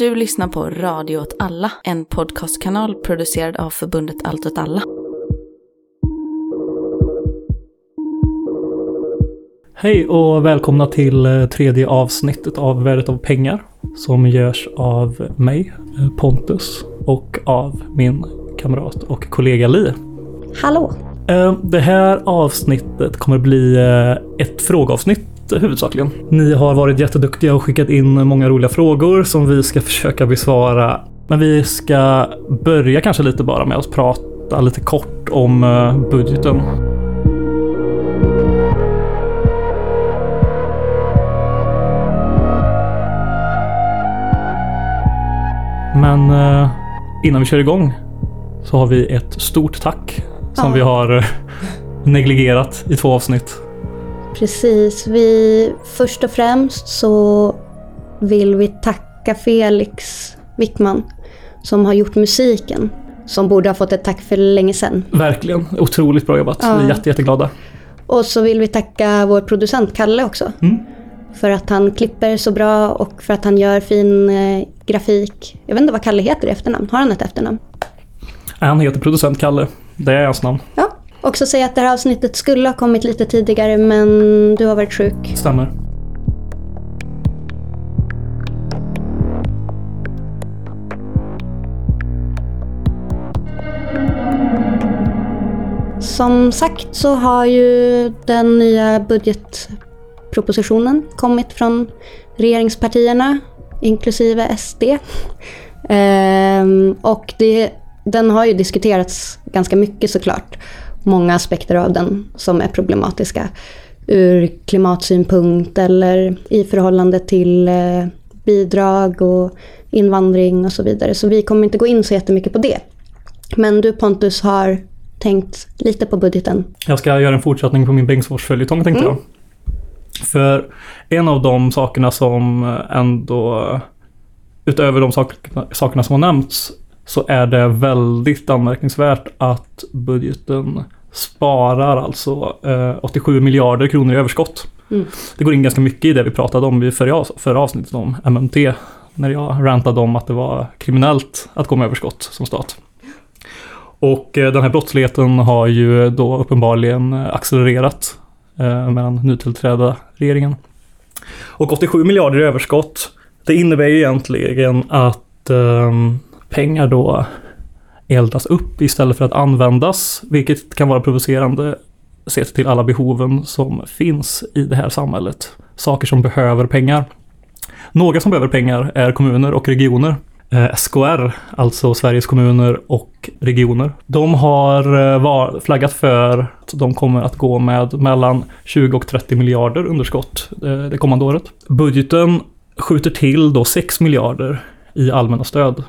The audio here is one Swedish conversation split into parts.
Du lyssnar på Radio åt alla, en podcastkanal producerad av förbundet Allt åt alla. Hej och välkomna till eh, tredje avsnittet av Värdet av pengar som görs av mig, eh, Pontus, och av min kamrat och kollega Li. Hallå! Eh, Det här avsnittet kommer bli ett frågeavsnitt huvudsakligen. Ni har varit jätteduktiga och skickat in många roliga frågor som vi ska försöka besvara. Men vi ska börja kanske lite bara med att prata lite kort om budgeten. Men eh, innan vi kör igång så har vi ett stort tack som Ja. vi har eh, negligerat i två avsnitt. Precis. Vi, först och främst så vill vi tacka Felix Wickman som har gjort musiken. Som borde ha fått ett tack för länge sedan. Verkligen otroligt bra jobbat. Ja. Vi är jätte, jätteglada. Och så vill vi tacka vår producent Kalle också. Mm. För att han klipper så bra och för att han gör fin eh, grafik. Jag vet inte vad Kalle heter i efternamn. Har han ett efternamn? Han heter producent Kalle. Det är hans namn. Ja. Också säga att det här avsnittet skulle ha kommit lite tidigare men du har varit sjuk. Stämmer. Som sagt så har ju den nya budgetpropositionen kommit från regeringspartierna, inklusive SD. Ehm, och det, den har ju diskuterats ganska mycket såklart. Många aspekter av den som är problematiska ur klimatsynpunkt eller i förhållande till eh, bidrag och invandring och så vidare. Så vi kommer inte gå in så jättemycket på det. Men du Pontus har tänkt lite på budgeten. Jag ska göra en fortsättning på min Bengtsfors-följetong tänkte Mm. jag. För en av de sakerna som ändå, utöver de sakerna som har nämnts, så är det väldigt anmärkningsvärt att budgeten sparar alltså eh, 87 miljarder kronor i överskott. Mm. Det går in ganska mycket i det vi pratade om i förra, förra avsnittet om MMT. När jag rantade om att det var kriminellt att gå med överskott som stat. Och eh, den här brottsligheten har ju då uppenbarligen eh, accelererat eh, med den nytillträdda regeringen. Och 87 miljarder i överskott, det innebär ju egentligen att eh, pengar då eldas upp istället för att användas, vilket kan vara provocerande sett till alla behoven som finns i det här samhället. Saker som behöver pengar. Några som behöver pengar är kommuner och regioner. Eh, SKR, alltså Sveriges kommuner och regioner. De har eh, flaggat för att de kommer att gå med mellan 20 och 30 miljarder underskott eh, det kommande året. Budgeten skjuter till då 6 miljarder i allmänna stöd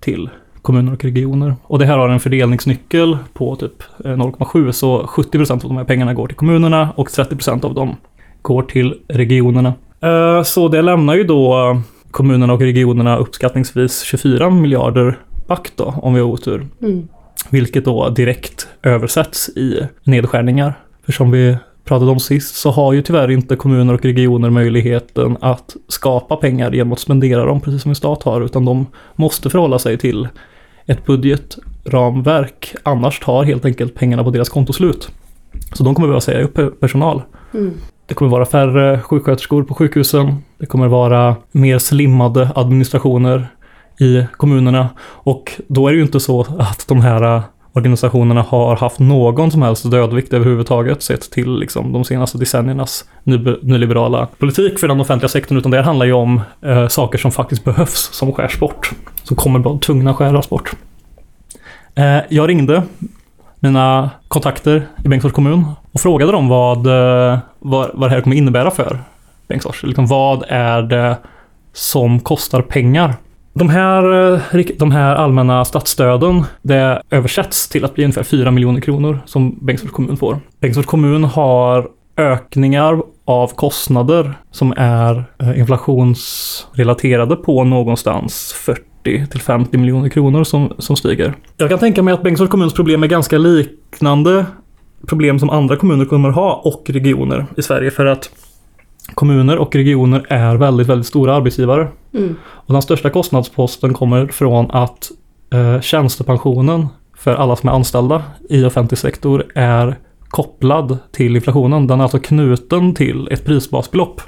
till kommuner och regioner. Och det här har en fördelningsnyckel på typ eh, 0,7 så 70% av de här pengarna går till kommunerna och 30% av dem går till regionerna. Eh, Så det lämnar ju då kommunerna och regionerna uppskattningsvis 24 miljarder back då, om vi har otur. Mm. Vilket då direkt översätts i nedskärningar. För som vi pratade om sist så har ju tyvärr inte kommuner och regioner möjligheten att skapa pengar genom att spendera dem precis som en stat har, utan de måste förhålla sig till ett budgetramverk. Annars tar helt enkelt pengarna på deras konto slut. Så de kommer behöva säga upp personal. Mm. Det kommer vara färre sjuksköterskor på sjukhusen. Det kommer vara mer slimmade administrationer i kommunerna. Och då är det ju inte så att de här organisationerna har haft någon som helst dödvikt överhuvudtaget sett till liksom, de senaste decenniernas nyliberala politik för den offentliga sektorn. Utan det handlar ju om eh, saker som faktiskt behövs som skärs bort. Som kommer vara tvungna att skäras bort. Eh, jag ringde mina kontakter i Bengtsfors kommun och frågade dem vad, eh, vad, vad det här kommer innebära för Bengtsfors. Liksom, vad är det som kostar pengar? De här, eh, de här allmänna statsstöden, det översätts till att bli ungefär 4 miljoner kronor som Bengtsfors kommun får. Bengtsfors kommun har ökningar av kostnader som är eh, inflationsrelaterade på någonstans 40 till 50 miljoner kronor som, som stiger. Jag kan tänka mig att Bengtsfors kommuns problem är ganska liknande problem som andra kommuner kommer ha och regioner i Sverige för att kommuner och regioner är väldigt, väldigt stora arbetsgivare. Mm. Och den största kostnadsposten kommer från att eh, tjänstepensionen för alla som är anställda i offentlig sektor är kopplad till inflationen. Den är alltså knuten till ett prisbasbelopp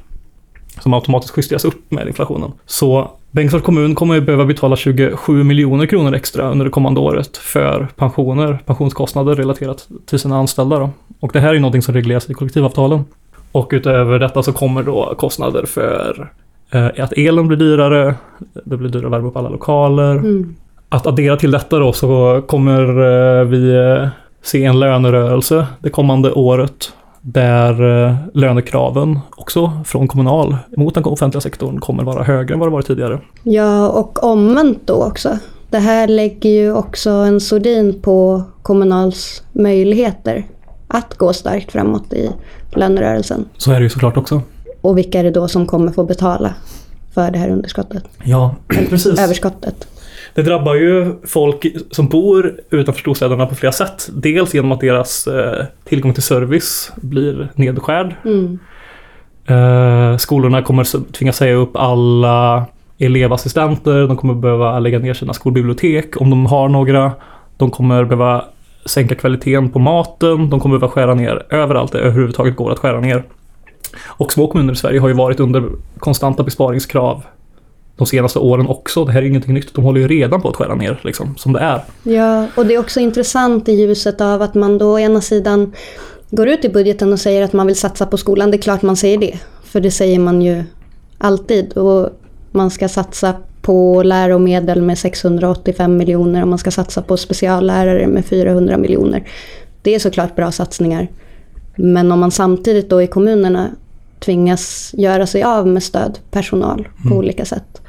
som automatiskt justeras upp med inflationen. Så Bengtsfors kommun kommer att behöva betala 27 miljoner kronor extra under det kommande året för pensioner, pensionskostnader relaterat till sina anställda. Då. Och det här är någonting som regleras i kollektivavtalen. Och utöver detta så kommer då kostnader för eh, att elen blir dyrare, det blir dyrare att värma upp alla lokaler. Mm. Att addera till detta då så kommer eh, vi eh, se en lönerörelse det kommande året där lönekraven också från kommunal mot den offentliga sektorn kommer vara högre än vad det varit tidigare. Ja, och omvänt då också. Det här lägger ju också en sordin på Kommunals möjligheter att gå starkt framåt i lönerörelsen. Så är det ju såklart också. Och vilka är det då som kommer få betala för det här underskottet? Ja, precis. Överskottet. Det drabbar ju folk som bor utanför storstäderna på flera sätt. Dels genom att deras eh, tillgång till service blir nedskärd. Mm. Eh, skolorna kommer tvingas säga upp alla elevassistenter, de kommer behöva lägga ner sina skolbibliotek om de har några. De kommer behöva sänka kvaliteten på maten, de kommer behöva skära ner överallt det överhuvudtaget går att skära ner. Och små kommuner i Sverige har ju varit under konstanta besparingskrav de senaste åren också. Det här är ingenting nytt. De håller ju redan på att skära ner liksom, som det är. Ja, och det är också intressant i ljuset av att man då å ena sidan går ut i budgeten och säger att man vill satsa på skolan. Det är klart man säger det, för det säger man ju alltid. Och man ska satsa på läromedel med 685 miljoner och man ska satsa på speciallärare med 400 miljoner. Det är såklart bra satsningar. Men om man samtidigt då i kommunerna tvingas göra sig av med stödpersonal på olika sätt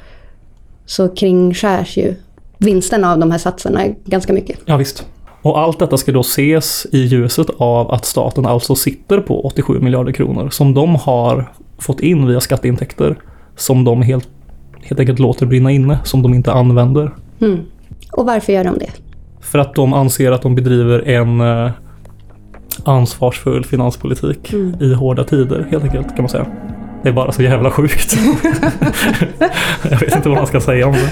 så kringskärs ju vinsten av de här satserna ganska mycket. Ja, visst. Och allt detta ska då ses i ljuset av att staten alltså sitter på 87 miljarder kronor som de har fått in via skatteintäkter som de helt, helt enkelt låter brinna inne, som de inte använder. Mm. Och varför gör de det? För att de anser att de bedriver en eh, ansvarsfull finanspolitik i hårda tider, helt enkelt kan man säga. Det är bara så jävla sjukt. Jag vet inte vad man ska säga om det.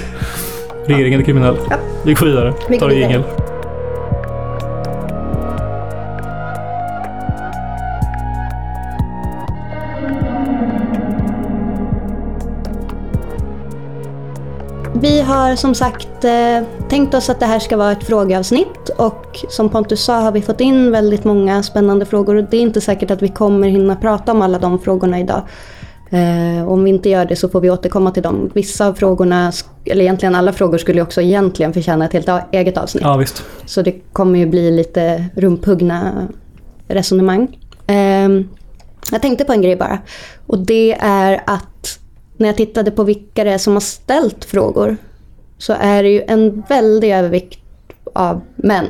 Regeringen är kriminell. Vi går vidare. Vi Tar jingel. Vi har som sagt eh, tänkt oss att det här ska vara ett frågeavsnitt och som Pontus sa har vi fått in väldigt många spännande frågor och det är inte säkert att vi kommer hinna prata om alla de frågorna idag. Eh, om vi inte gör det så får vi återkomma till dem. Vissa av frågorna, eller egentligen alla frågor skulle också egentligen förtjäna ett helt eget avsnitt. Ja, visst. Så det kommer ju bli lite rumphuggna resonemang. Ehm, jag tänkte på en grej bara. Och det är att när jag tittade på vilka det är som har ställt frågor så är det ju en väldig övervikt av män.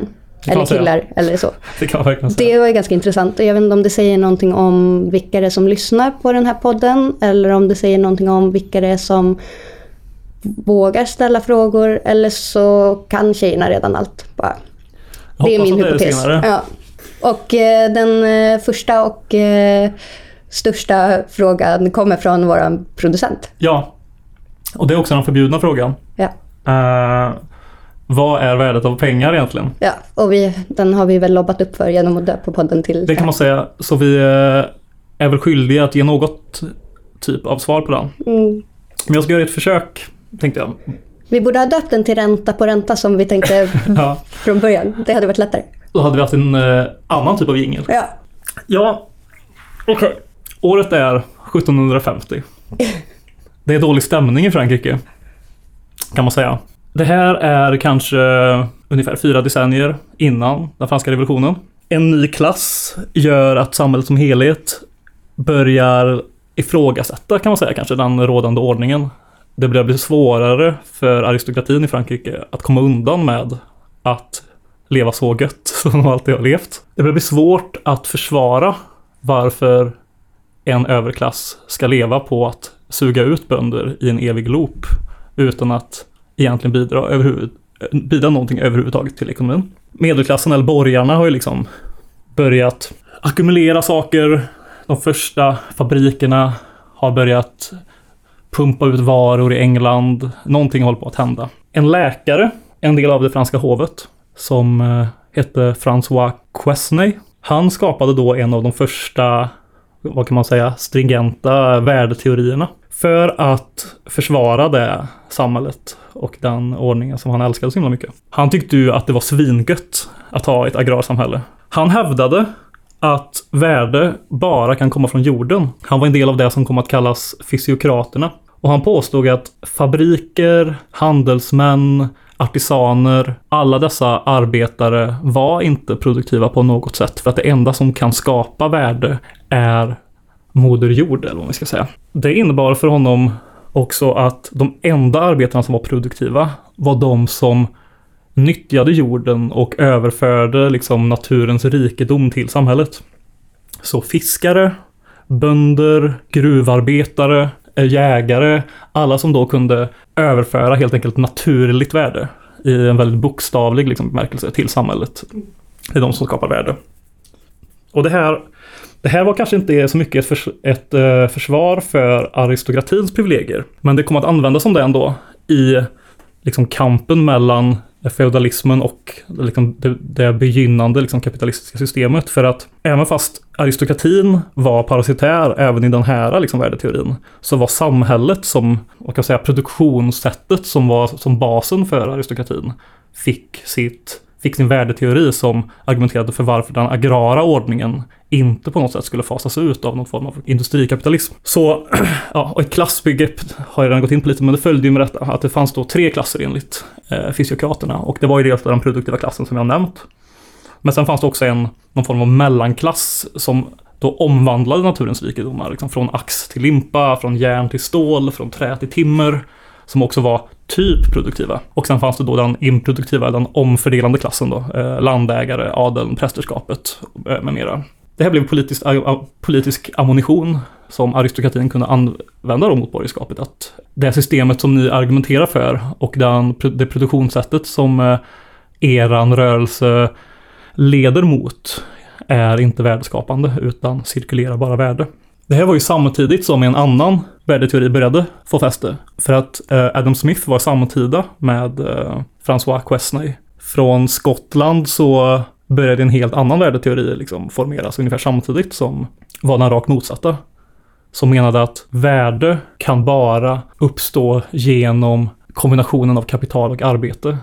Eller man säga. killar eller så. Det kan verkligen säga. Det var ganska intressant. Jag vet inte om det säger någonting om vilka det är som lyssnar på den här podden eller om det säger någonting om vilka det är som vågar ställa frågor eller så kan tjejerna redan allt. Bara. Det är min hypotes. Ja. Och eh, den eh, första och eh, största frågan kommer från vår producent. Ja. Och det är också den förbjudna frågan. Ja. Eh, vad är värdet av pengar egentligen? Ja, och vi, den har vi väl lobbat upp för genom att döpa podden till Det kan man säga. Så vi eh, är väl skyldiga att ge något typ av svar på den. mm. Men jag ska göra ett försök, tänkte jag. Vi borde ha döpt den till ränta på ränta som vi tänkte Ja. från början. Det hade varit lättare. Då hade vi haft en eh, annan typ av jingel. Ja. Ja, okej. Året är 1750. Det är dålig stämning i Frankrike. Kan man säga. Det här är kanske ungefär fyra decennier innan den franska revolutionen. En ny klass gör att samhället som helhet börjar ifrågasätta kan man säga kanske den rådande ordningen. Det börjar bli svårare för aristokratin i Frankrike att komma undan med att leva så gött som de alltid har levt. Det börjar bli svårt att försvara varför en överklass ska leva på att suga ut bönder i en evig loop utan att egentligen bidra, överhuvud, bidra någonting överhuvudtaget till ekonomin. Medelklassen eller borgarna har ju liksom börjat ackumulera saker. De första fabrikerna har börjat pumpa ut varor i England. Någonting håller på att hända. En läkare, en del av det franska hovet, som eh, hette François Quesnay. Han skapade då en av de första, vad kan man säga, stringenta värdeteorierna. För att försvara det samhället och den ordningen som han älskade så himla mycket. Han tyckte ju att det var svingött att ha ett agrarsamhälle. Han hävdade att värde bara kan komma från jorden. Han var en del av det som kom att kallas fysiokraterna. Och han påstod att fabriker, handelsmän, artisaner, alla dessa arbetare var inte produktiva på något sätt. För att det enda som kan skapa värde är Moder Jord, eller vad man ska säga. Det innebar för honom också att de enda arbetarna som var produktiva var de som nyttjade jorden och överförde liksom naturens rikedom till samhället. Så fiskare, bönder, gruvarbetare, Eh, jägare, alla som då kunde överföra helt enkelt naturligt värde i en väldigt bokstavlig liksom, bemärkelse till samhället. Det är de som skapar värde. Och det här, det här var kanske inte så mycket ett, förs ett uh, försvar för aristokratins privilegier, men det kom att användas som det ändå i liksom, kampen mellan feodalismen och liksom det, det begynnande liksom kapitalistiska systemet. För att även fast aristokratin var parasitär även i den här liksom värdeteorin, så var samhället som, vad kan säga, produktionssättet som var som basen för aristokratin, fick sitt fick sin värdeteori som argumenterade för varför den agrara ordningen inte på något sätt skulle fasas ut av någon form av industrikapitalism. Så, ja, och ett klassbegrepp har jag redan gått in på lite, men det följde ju med detta att det fanns då tre klasser enligt eh, fysiokraterna och det var ju dels den produktiva klassen som jag nämnt. Men sen fanns det också en, någon form av mellanklass som då omvandlade naturens rikedomar, liksom från ax till limpa, från järn till stål, från trä till timmer, som också var typ produktiva. Och sen fanns det då den improduktiva, den omfördelande klassen då, eh, landägare, adeln, prästerskapet eh, med mera. Det här blev politisk, politisk ammunition som aristokratin kunde använda då mot borgerskapet. Att det systemet som ni argumenterar för och den, det produktionssättet som eh, eran rörelse leder mot är inte värdeskapande utan cirkulerar bara värde. Det här var ju samtidigt som en annan värdeteori började få fäste. För att eh, Adam Smith var samtida med Francois François Quesnay. Från Skottland så började en helt annan värdeteori liksom formeras ungefär samtidigt som var den rakt motsatta. Som menade att värde kan bara uppstå genom kombinationen av kapital och arbete.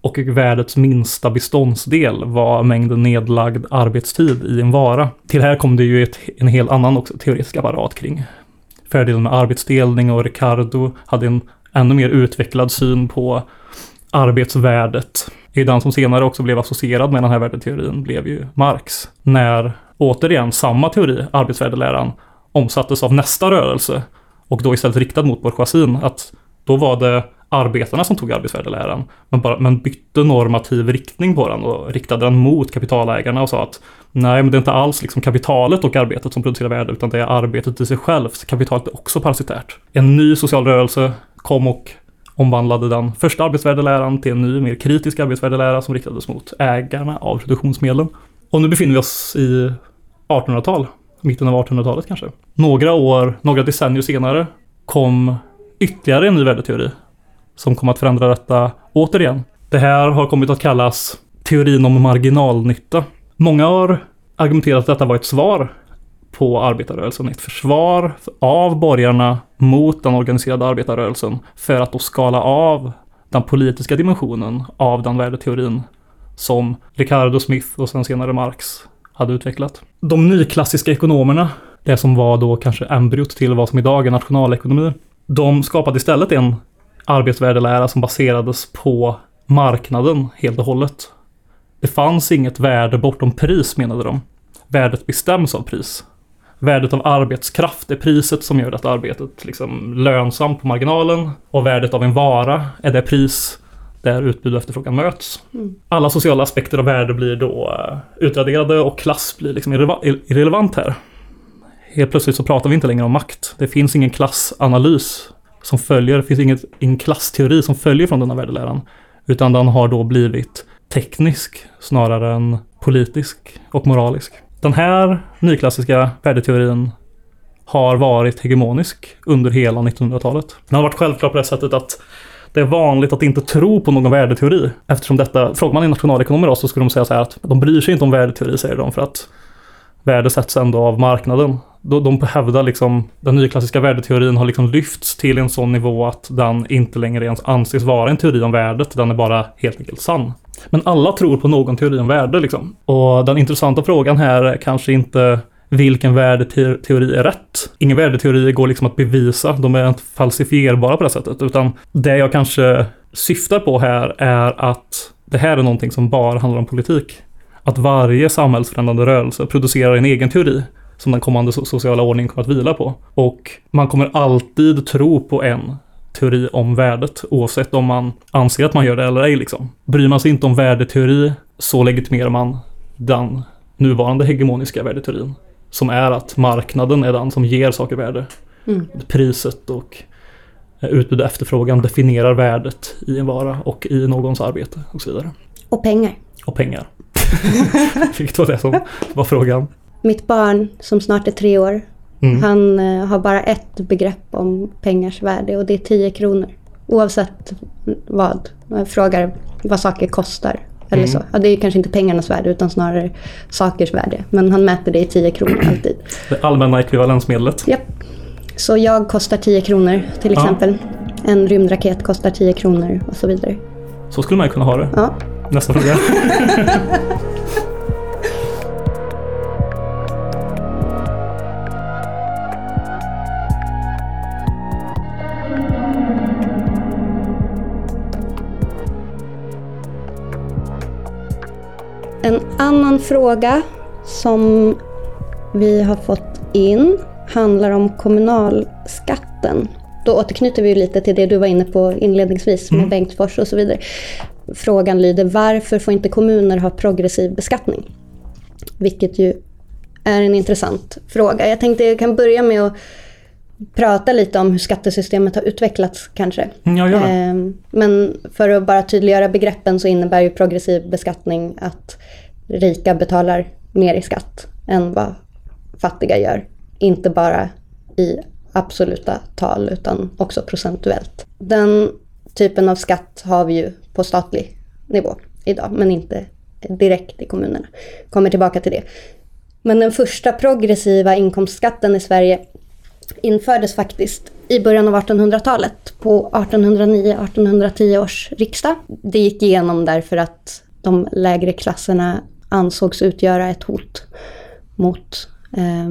Och värdets minsta beståndsdel var mängden nedlagd arbetstid i en vara. Till här kom det ju ett, en helt annan också, teoretisk apparat kring fördelen med arbetsdelning och Ricardo hade en ännu mer utvecklad syn på arbetsvärdet. är den som senare också blev associerad med den här värdeteorin blev ju Marx. När återigen samma teori, arbetsvärdeläran, omsattes av nästa rörelse och då istället riktad mot bourgeoisien. Att då var det arbetarna som tog arbetsvärdeläran, men, bara, men bytte normativ riktning på den och riktade den mot kapitalägarna och sa att nej, men det är inte alls liksom kapitalet och arbetet som producerar värde, utan det är arbetet i sig självt. Kapitalet är också parasitärt. En ny social rörelse kom och omvandlade den första arbetsvärdeläran till en ny, mer kritisk arbetsvärdelära som riktades mot ägarna av produktionsmedlen. Och nu befinner vi oss i 1800-tal, mitten av 1800-talet kanske. Några år, några decennier senare kom ytterligare en ny värdeteori som kom att förändra detta återigen. Det här har kommit att kallas teorin om marginalnytta. Många har argumenterat att detta var ett svar på arbetarrörelsen. Ett försvar av borgarna mot den organiserade arbetarrörelsen för att då skala av den politiska dimensionen av den värdeteorin som Ricardo Smith och sen senare Marx hade utvecklat. De nyklassiska ekonomerna, det som var då kanske embryot till vad som idag är nationalekonomi, de skapade istället en arbetsvärdelära som baserades på marknaden helt och hållet. Det fanns inget värde bortom pris menade de. Värdet bestäms av pris. Värdet av arbetskraft är priset som gör detta arbetet liksom lönsamt på marginalen. Och värdet av en vara är det pris där utbud och efterfrågan möts. Mm. Alla sociala aspekter av värde blir då uh, utraderade och klass blir liksom irrelevant här. Helt plötsligt så pratar vi inte längre om makt. Det finns ingen klassanalys som följer, det finns inget, ingen klassteori som följer från denna värdeläran. Utan den har då blivit teknisk snarare än politisk och moralisk. Den här nyklassiska värdeteorin har varit hegemonisk under hela 1900-talet. Det har varit självklart på det sättet att det är vanligt att inte tro på någon värdeteori. Eftersom detta, frågar man nationalekonomer idag så skulle de säga så här att de bryr sig inte om värdeteori säger de för att värde sätts ändå av marknaden. De hävdar liksom, den nyklassiska värdeteorin har liksom lyfts till en sån nivå att den inte längre ens anses vara en teori om värdet, den är bara helt enkelt sann. Men alla tror på någon teori om värde liksom. Och den intressanta frågan här är kanske inte vilken värdeteori är rätt. Ingen värdeteori går liksom att bevisa, de är inte falsifierbara på det sättet, utan det jag kanske syftar på här är att det här är någonting som bara handlar om politik. Att varje samhällsförändrande rörelse producerar en egen teori som den kommande sociala ordningen kommer att vila på. Och man kommer alltid tro på en teori om värdet, oavsett om man anser att man gör det eller ej. Liksom. Bryr man sig inte om värdeteori så legitimerar man den nuvarande hegemoniska värdeteorin. Som är att marknaden är den som ger saker värde. Mm. Priset och eh, utbud och efterfrågan definierar värdet i en vara och i någons arbete och så vidare. Och pengar. Och pengar. Vilket var det som var frågan. Mitt barn som snart är tre år, mm. han uh, har bara ett begrepp om pengars värde och det är 10 kronor. Oavsett vad. Jag frågar vad saker kostar. Eller mm. så. Ja, det är kanske inte pengarnas värde utan snarare sakers värde. Men han mäter det i 10 kronor alltid. Det allmänna ekvivalensmedlet. Japp. Så jag kostar 10 kronor till exempel. Ja. En rymdraket kostar 10 kronor och så vidare. Så skulle man kunna ha det. Ja. Nästa fråga. fråga som vi har fått in handlar om kommunalskatten. Då återknyter vi lite till det du var inne på inledningsvis med mm. Bengtsfors och så vidare. Frågan lyder varför får inte kommuner ha progressiv beskattning? Vilket ju är en intressant fråga. Jag tänkte jag kan börja med att prata lite om hur skattesystemet har utvecklats kanske. Ja, gör ehm, Men för att bara tydliggöra begreppen så innebär ju progressiv beskattning att rika betalar mer i skatt än vad fattiga gör. Inte bara i absoluta tal utan också procentuellt. Den typen av skatt har vi ju på statlig nivå idag men inte direkt i kommunerna. Kommer tillbaka till det. Men den första progressiva inkomstskatten i Sverige infördes faktiskt i början av 1800-talet på 1809-1810 års riksdag. Det gick igenom därför att de lägre klasserna ansågs utgöra ett hot mot eh,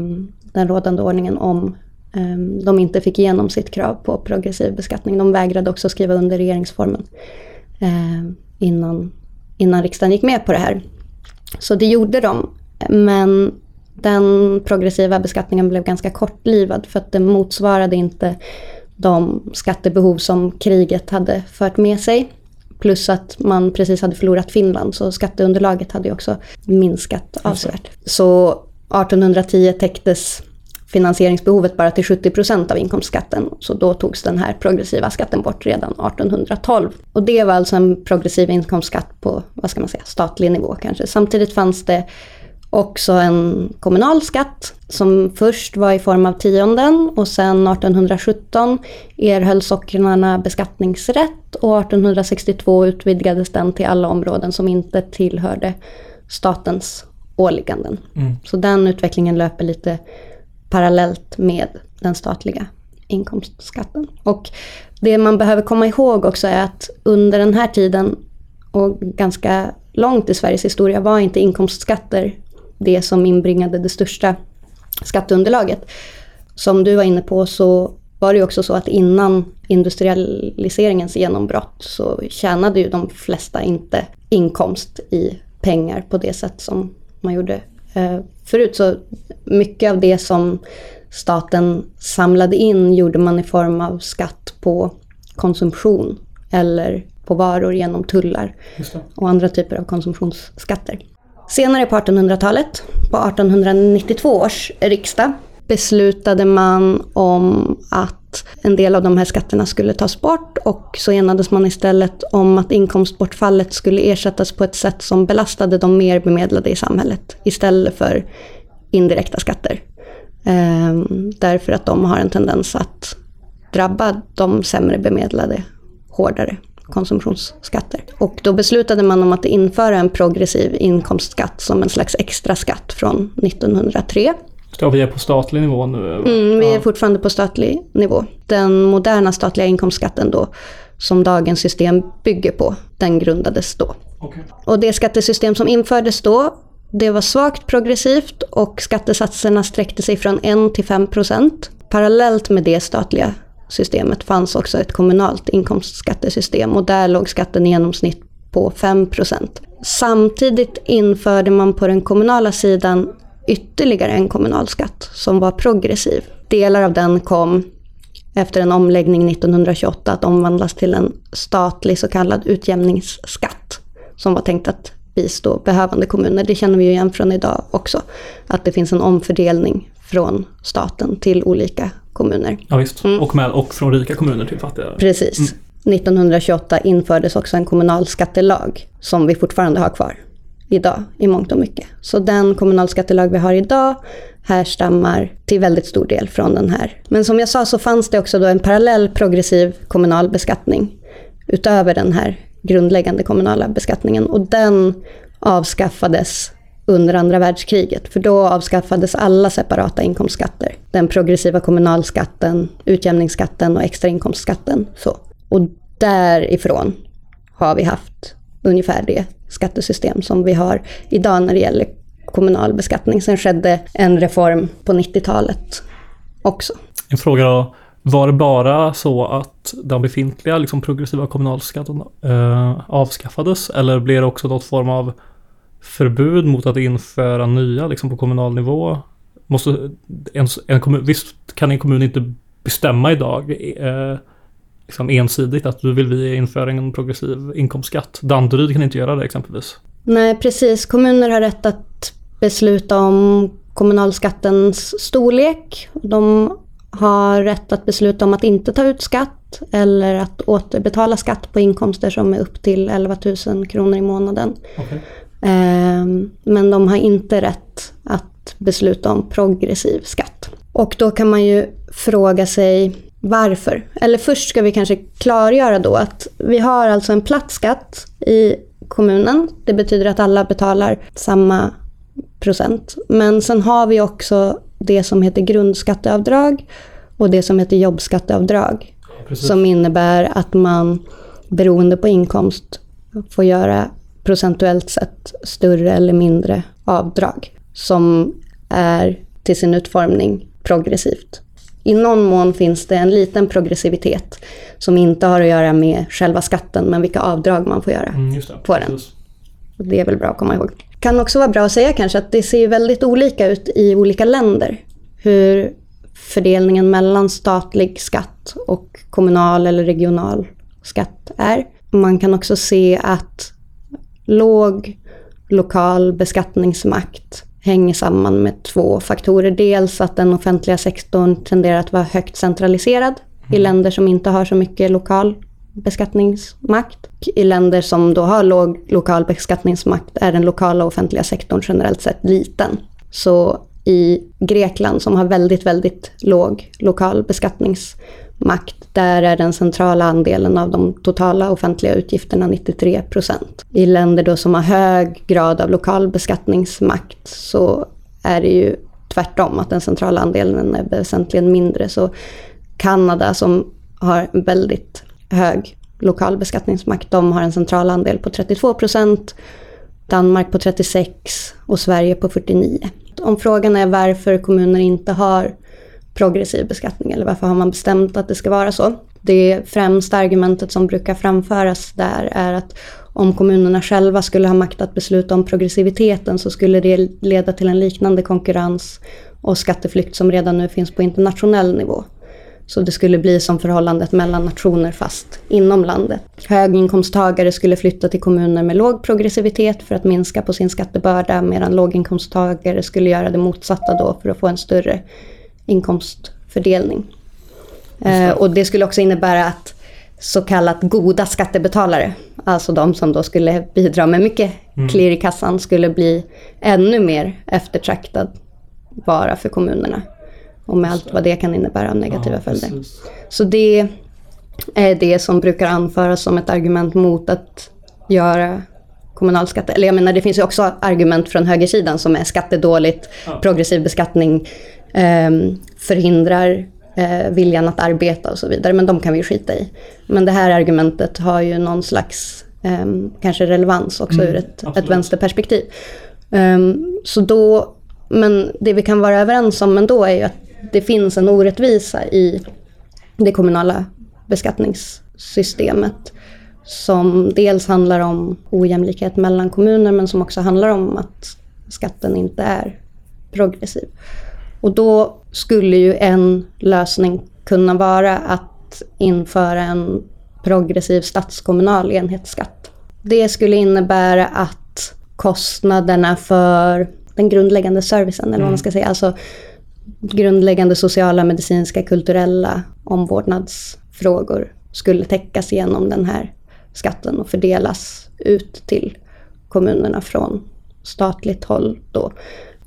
den rådande ordningen om eh, de inte fick igenom sitt krav på progressiv beskattning. De vägrade också skriva under regeringsformen eh, innan, innan riksdagen gick med på det här. Så det gjorde de. Men den progressiva beskattningen blev ganska kortlivad för att det motsvarade inte de skattebehov som kriget hade fört med sig. Plus att man precis hade förlorat Finland så skatteunderlaget hade också minskat avsevärt. Så 1810 täcktes finansieringsbehovet bara till 70 procent av inkomstskatten. Så då togs den här progressiva skatten bort redan 1812. Och det var alltså en progressiv inkomstskatt på, vad ska man säga, statlig nivå kanske. Samtidigt fanns det också en kommunal skatt som först var i form av tionden och sen 1817 erhöll socknarna beskattningsrätt och 1862 utvidgades den till alla områden som inte tillhörde statens åligganden. Mm. Så den utvecklingen löper lite parallellt med den statliga inkomstskatten. Och det man behöver komma ihåg också är att under den här tiden och ganska långt i Sveriges historia var inte inkomstskatter det som inbringade det största skatteunderlaget. Som du var inne på så var det ju också så att innan industrialiseringens genombrott så tjänade ju de flesta inte inkomst i pengar på det sätt som man gjorde eh, förut. Så mycket av det som staten samlade in gjorde man i form av skatt på konsumtion eller på varor genom tullar och andra typer av konsumtionsskatter. Senare på 1800-talet, på 1892 års riksdag, beslutade man om att en del av de här skatterna skulle tas bort och så enades man istället om att inkomstbortfallet skulle ersättas på ett sätt som belastade de mer bemedlade i samhället istället för indirekta skatter. Ehm, därför att de har en tendens att drabba de sämre bemedlade hårdare konsumtionsskatter. Och då beslutade man om att införa en progressiv inkomstskatt som en slags extra skatt från 1903. Ja, vi är på statlig nivå nu? Mm, vi är fortfarande på statlig nivå. Den moderna statliga inkomstskatten då, som dagens system bygger på, den grundades då. Okay. Och det skattesystem som infördes då, det var svagt progressivt och skattesatserna sträckte sig från 1 till 5 procent. Parallellt med det statliga systemet fanns också ett kommunalt inkomstskattesystem och där låg skatten i genomsnitt på 5. Samtidigt införde man på den kommunala sidan ytterligare en kommunalskatt som var progressiv. Delar av den kom efter en omläggning 1928 att omvandlas till en statlig så kallad utjämningsskatt som var tänkt att bistå behövande kommuner. Det känner vi ju igen från idag också. Att det finns en omfördelning från staten till olika kommuner. Ja visst, mm. och, med, och från rika kommuner till fattiga. Precis. Mm. 1928 infördes också en kommunalskattelag som vi fortfarande har kvar idag i mångt och mycket. Så den kommunalskattelag vi har idag härstammar till väldigt stor del från den här. Men som jag sa så fanns det också då en parallell progressiv kommunal beskattning utöver den här grundläggande kommunala beskattningen och den avskaffades under andra världskriget. För då avskaffades alla separata inkomstskatter. Den progressiva kommunalskatten, utjämningsskatten och extrainkomstskatten. Så. Och därifrån har vi haft ungefär det skattesystem som vi har idag när det gäller kommunal beskattning. Sen skedde en reform på 90-talet också. En fråga då. Var det bara så att den befintliga liksom, progressiva kommunalskatten eh, avskaffades eller blev det också något form av förbud mot att införa nya liksom, på kommunal nivå? Måste en, en kommun, visst kan en kommun inte bestämma idag eh, liksom ensidigt att nu vill vi införa en progressiv inkomstskatt. Danderyd kan inte göra det exempelvis. Nej, precis. Kommuner har rätt att besluta om kommunalskattens storlek. De har rätt att besluta om att inte ta ut skatt eller att återbetala skatt på inkomster som är upp till 11 000 kronor i månaden. Okay. Ehm, men de har inte rätt att besluta om progressiv skatt. Och då kan man ju fråga sig varför. Eller först ska vi kanske klargöra då att vi har alltså en platt skatt i kommunen. Det betyder att alla betalar samma procent. Men sen har vi också det som heter grundskatteavdrag och det som heter jobbskatteavdrag. Precis. Som innebär att man beroende på inkomst får göra procentuellt sett större eller mindre avdrag. Som är till sin utformning progressivt. I någon mån finns det en liten progressivitet som inte har att göra med själva skatten men vilka avdrag man får göra mm, på den. Det är väl bra att komma ihåg. Kan också vara bra att säga kanske att det ser väldigt olika ut i olika länder. Hur fördelningen mellan statlig skatt och kommunal eller regional skatt är. Man kan också se att låg lokal beskattningsmakt hänger samman med två faktorer. Dels att den offentliga sektorn tenderar att vara högt centraliserad mm. i länder som inte har så mycket lokal beskattningsmakt. I länder som då har låg lokal beskattningsmakt är den lokala offentliga sektorn generellt sett liten. Så i Grekland som har väldigt, väldigt låg lokal beskattningsmakt, makt, där är den centrala andelen av de totala offentliga utgifterna 93 procent. I länder då som har hög grad av lokal beskattningsmakt så är det ju tvärtom, att den centrala andelen är väsentligen mindre. Så Kanada som har väldigt hög lokal beskattningsmakt, de har en central andel på 32 procent. Danmark på 36 och Sverige på 49. Om frågan är varför kommuner inte har progressiv beskattning eller varför har man bestämt att det ska vara så? Det främsta argumentet som brukar framföras där är att om kommunerna själva skulle ha makt att besluta om progressiviteten så skulle det leda till en liknande konkurrens och skatteflykt som redan nu finns på internationell nivå. Så det skulle bli som förhållandet mellan nationer fast inom landet. Höginkomsttagare skulle flytta till kommuner med låg progressivitet för att minska på sin skattebörda medan låginkomsttagare skulle göra det motsatta då för att få en större inkomstfördelning. Eh, och det skulle också innebära att så kallat goda skattebetalare, alltså de som då skulle bidra med mycket mm. klirr i kassan, skulle bli ännu mer eftertraktad vara för kommunerna. Och med allt vad det kan innebära av negativa Ja, följder. precis. Så det är det som brukar anföras som ett argument mot att göra kommunalskatt. Eller jag menar det finns ju också argument från högersidan som är skattedåligt, Ja. progressiv beskattning förhindrar eh, viljan att arbeta och så vidare. Men de kan vi skita i. Men det här argumentet har ju någon slags ehm, kanske relevans också Mm, ur ett, absolut. ett vänsterperspektiv. Ehm, så då, men det vi kan vara överens om ändå är ju att det finns en orättvisa i det kommunala beskattningssystemet. Som dels handlar om ojämlikhet mellan kommuner men som också handlar om att skatten inte är progressiv. Och då skulle ju en lösning kunna vara att införa en progressiv statskommunal enhetsskatt. Det skulle innebära att kostnaderna för den grundläggande servicen, eller vad man ska säga, alltså grundläggande sociala, medicinska, kulturella omvårdnadsfrågor skulle täckas genom den här skatten och fördelas ut till kommunerna från statligt håll. Då.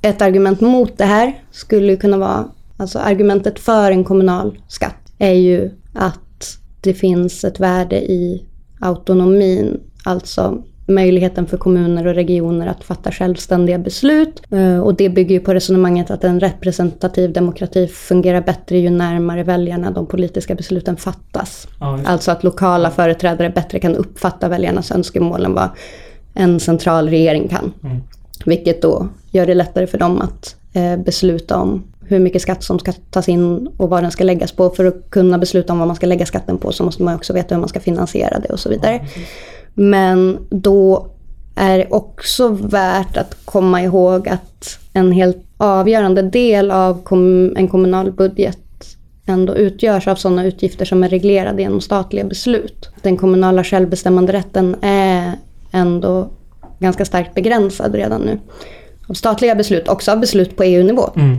Ett argument mot det här skulle kunna vara, alltså argumentet för en kommunal skatt är ju att det finns ett värde i autonomin, alltså möjligheten för kommuner och regioner att fatta självständiga beslut. Eh, Och det bygger ju på resonemanget att en representativ demokrati fungerar bättre ju närmare väljarna de politiska besluten fattas. Ja. Alltså att lokala företrädare bättre kan uppfatta väljarnas önskemål än vad en central regering kan. Mm. Vilket då gör det lättare för dem att eh, besluta om hur mycket skatt som ska tas in och vad den ska läggas på. För att kunna besluta om vad man ska lägga skatten på så måste man också veta hur man ska finansiera det och så vidare. Men då är det också värt att komma ihåg att en helt avgörande del av en kommunal budget ändå utgörs av sådana utgifter som är reglerade genom statliga beslut. Den kommunala självbestämmanderätten är ändå ganska starkt begränsad redan nu. Av statliga beslut, också av beslut på EU-nivå Mm.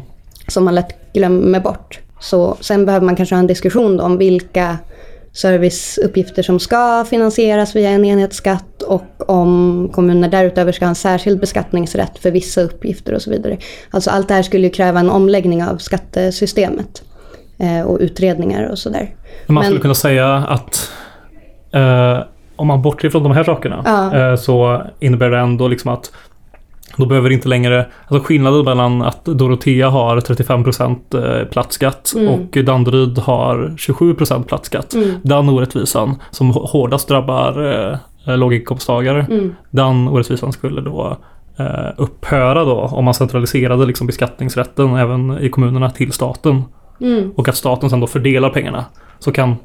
som man lätt glömmer bort. Så sen behöver man kanske ha en diskussion om vilka serviceuppgifter som ska finansieras via en enhetsskatt och om kommuner därutöver ska ha en särskild beskattningsrätt för vissa uppgifter och så vidare. Alltså allt det här skulle ju kräva en omläggning av skattesystemet eh, och utredningar och sådär. Men man skulle Men- kunna säga att eh, om man bortser från de här sakerna Ja. eh, så innebär det ändå liksom att då behöver inte längre, alltså skillnaden mellan att Dorotea har 35% eh, platt skatt Mm. och Danderyd har 27% platt skatt. Mm. Den orättvisan som hå- hårdast drabbar eh, låginkomsttagare, Mm. den orättvisan skulle då eh, upphöra då om man centraliserade liksom beskattningsrätten även i kommunerna till staten. Mm. Och att staten sen då fördelar pengarna. Så kan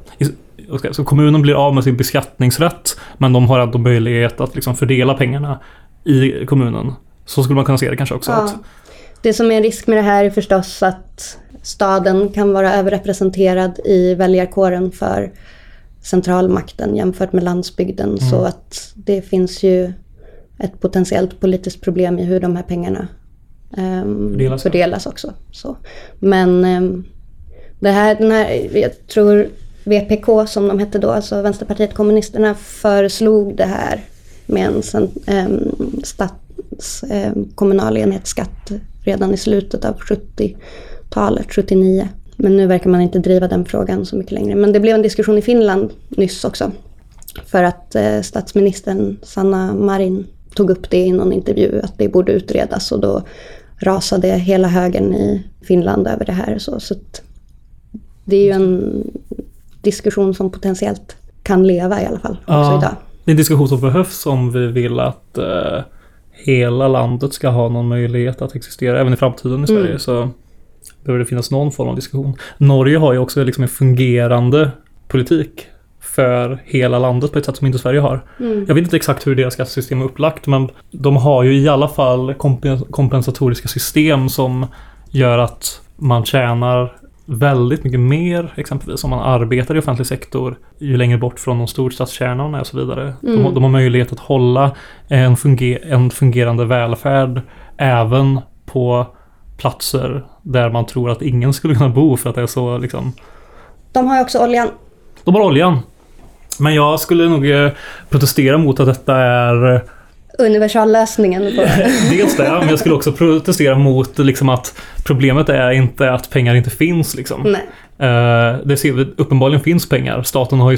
så kommunen blir av med sin beskattningsrätt men de har ändå möjlighet att liksom fördela pengarna i kommunen. Så skulle man kunna se det kanske också. Ja. Att, Det som är en risk med det här är förstås att staden kan vara överrepresenterad i väljarkåren för centralmakten jämfört med landsbygden. Så att det finns ju ett potentiellt politiskt problem i hur de här pengarna ehm, Fördelas. fördelas också. Så. Men ehm, det här, den här, jag tror VPK som de hette då, alltså Vänsterpartiet kommunisterna, föreslog det här med en cent, ehm, stats, ehm, kommunal enhetsskatt redan i slutet av 70-talet, 79. Men nu verkar man inte driva den frågan så mycket längre. Men det blev en diskussion i Finland nyss också. För att eh, statsministern Sanna Marin tog upp det i någon intervju att det borde utredas och då rasade hela högern i Finland över det här. Så, så att det är ju en diskussion som potentiellt kan leva i alla fall Ja. idag. det är en diskussion som behövs om vi vill att eh, hela landet ska ha någon möjlighet att existera även i framtiden i Sverige. Mm. Så behöver det finnas någon form av diskussion. Norge har ju också liksom en fungerande politik för hela landet på ett sätt som inte Sverige har. Mm. Jag vet inte exakt hur deras skattesystem är upplagt men de har ju i alla fall kompen- kompensatoriska system som gör att man tjänar väldigt mycket mer exempelvis om man arbetar i offentlig sektor ju längre bort från de storstadskärnorna och så vidare. De, Mm. de har möjlighet att hålla en, funger- en fungerande välfärd även på platser där man tror att ingen skulle kunna bo för att det är så liksom De har ju också oljan. de har oljan. Men jag skulle nog eh, protestera mot att detta är universallösningen på Dels det, men jag skulle också protestera mot liksom att problemet är inte att pengar inte finns. Liksom. Nej. Eh, det ser vi, uppenbarligen finns pengar. Staten har ju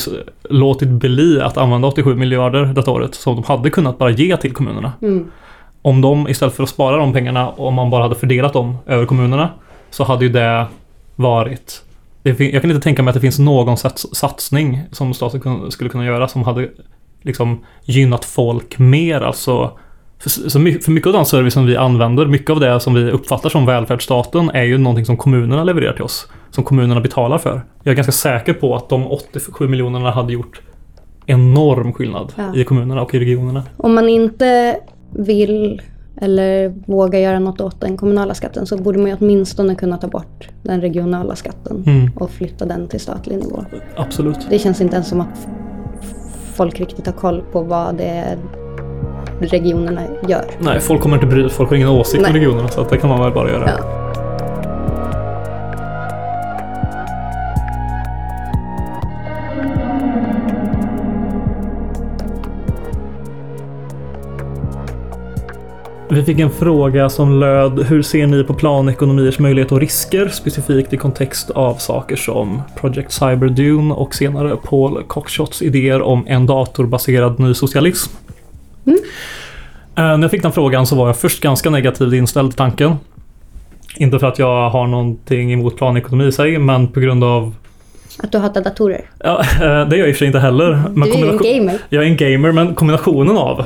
låtit bli att använda 87 miljarder detta året som de hade kunnat bara ge till kommunerna. Mm. Om de istället för att spara de pengarna, om man bara hade fördelat dem över kommunerna, så hade ju det varit... Jag kan inte tänka mig att det finns någon sats, satsning som staten skulle kunna göra som hade liksom gynnat folk mer. Alltså, för, för mycket av den servicen vi använder, mycket av det som vi uppfattar som välfärdsstaten är ju någonting som kommunerna levererar till oss. Som kommunerna betalar för. Jag är ganska säker på att de 87 miljonerna hade gjort enorm skillnad Ja. i kommunerna och i regionerna. Om man inte vill eller vågar göra något åt den kommunala skatten så borde man ju åtminstone kunna ta bort den regionala skatten Mm, och flytta den till statlig nivå. absolut. Det känns inte ens som att folk riktigt har koll på vad det är regionerna gör. Nej, folk kommer inte bry Folk har ingen åsikt om Nej. regionerna så att det kan man väl bara göra. Ja. Vi fick en fråga som löd Hur ser ni på planekonomiers möjlighet och risker specifikt i kontext av saker som Project Cyberdune och senare Paul Cockshots idéer om en datorbaserad ny socialism? Mm. Eh, När jag fick den frågan så var jag först ganska negativt inställd till tanken. Inte för att jag har någonting emot planekonomi i sig, men på grund av... Att du hatar datorer. Ja, eh, det gör jag i och för sig inte heller. Men du är ju en gamer. jag är en gamer, men kombinationen av...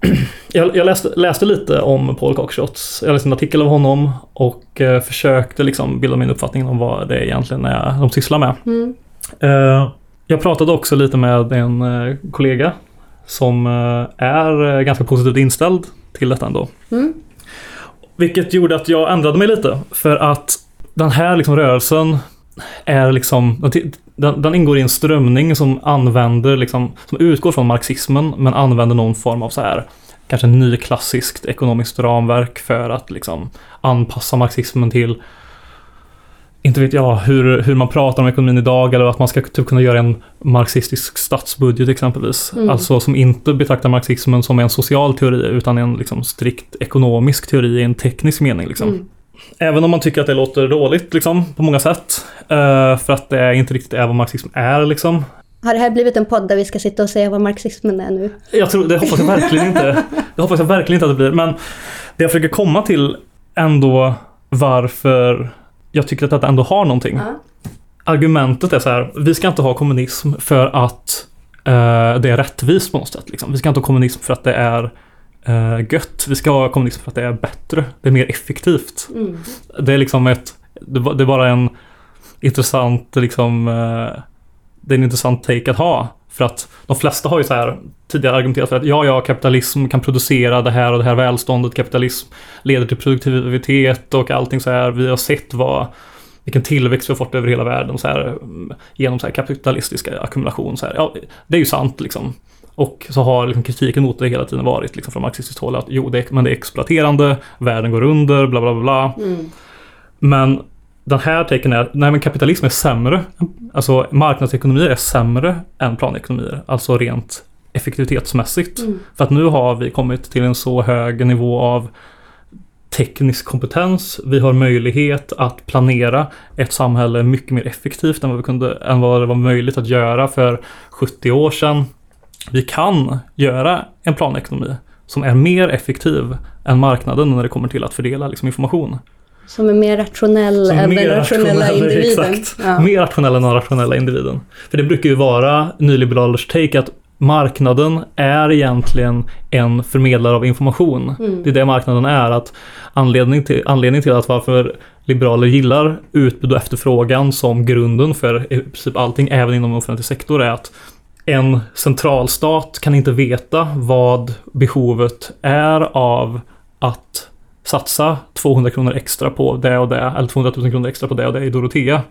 Jag, jag läste, läste lite om Paul Cockshots. Jag läste en artikel av honom och eh, försökte liksom bilda min uppfattning om vad det egentligen är de sysslar med. Mm. Eh, jag pratade också lite med en eh, kollega som eh, är eh, ganska positivt inställd till detta ändå. Mm. Vilket gjorde att jag ändrade mig lite. För att den här liksom rörelsen är liksom, den, den ingår i en strömning som använder liksom, som utgår från marxismen men använder någon form av så här kanske nyklassiskt ekonomiskt ramverk för att liksom anpassa marxismen till inte vet jag hur, hur man pratar om ekonomin idag eller att man ska typ kunna göra en marxistisk statsbudget exempelvis. Mm. Alltså som inte betraktar marxismen som en social teori utan en liksom strikt ekonomisk teori i en teknisk mening. Liksom. Mm. Även om man tycker att det låter dåligt liksom, på många sätt. eh, för att det är inte riktigt är vad marxism är liksom. Har det här blivit en podd där vi ska sitta och säga vad marxismen är nu? Jag tror, det hoppas jag verkligen inte. Det hoppas jag verkligen inte att det blir. Men det jag försöker komma till ändå varför jag tycker att detta ändå har någonting. Ja. Argumentet är så här, vi ska inte ha kommunism för att eh, det är rättvist på något sätt. Liksom. Vi ska inte ha kommunism för att det är eh, gött. Vi ska ha kommunism för att det är bättre. Det är mer effektivt. Mm. Det är liksom ett, det är bara en intressant liksom, eh, det är en intressant take att ha. För att de flesta har ju så här tidigare argumenterat för att ja, ja, kapitalism kan producera det här och det här välståndet. Kapitalism leder till produktivitet och allting så här. Vi har sett vad, vilken tillväxt vi har fått över hela världen så här, mm, genom så här kapitalistiska ackumulation. Så här. Ja, det är ju sant liksom. Och så har liksom kritiken mot det hela tiden varit liksom från marxistiskt håll att jo, det är, men det är exploaterande, världen går under, bla bla bla. Mm. Men den här taken är, nej men kapitalism är sämre. Alltså marknadsekonomier är sämre än planekonomier. Alltså rent effektivitetsmässigt. Mm. För att nu har vi kommit till en så hög nivå av teknisk kompetens. Vi har möjlighet att planera ett samhälle mycket mer effektivt än vad, vi kunde, än vad det var möjligt att göra för 70 år sedan. Vi kan göra en planekonomi som är mer effektiv än marknaden när det kommer till att fördela liksom, information. Som är mer rationell Som än mer den rationella rationell, individen. exakt. Ja. Mer rationell än den rationella individen. För det brukar ju vara nyliberalers take att marknaden är egentligen en förmedlare av information. Mm. Det är det marknaden är. Att anledning, till, anledning till att varför liberaler gillar utbud och efterfrågan som grunden för i princip allting, även inom offentlig sektor, är att en centralstat kan inte veta vad behovet är av att satsa 200 kronor extra på det och det, eller 200 000 kronor extra på det och det i Dorotea.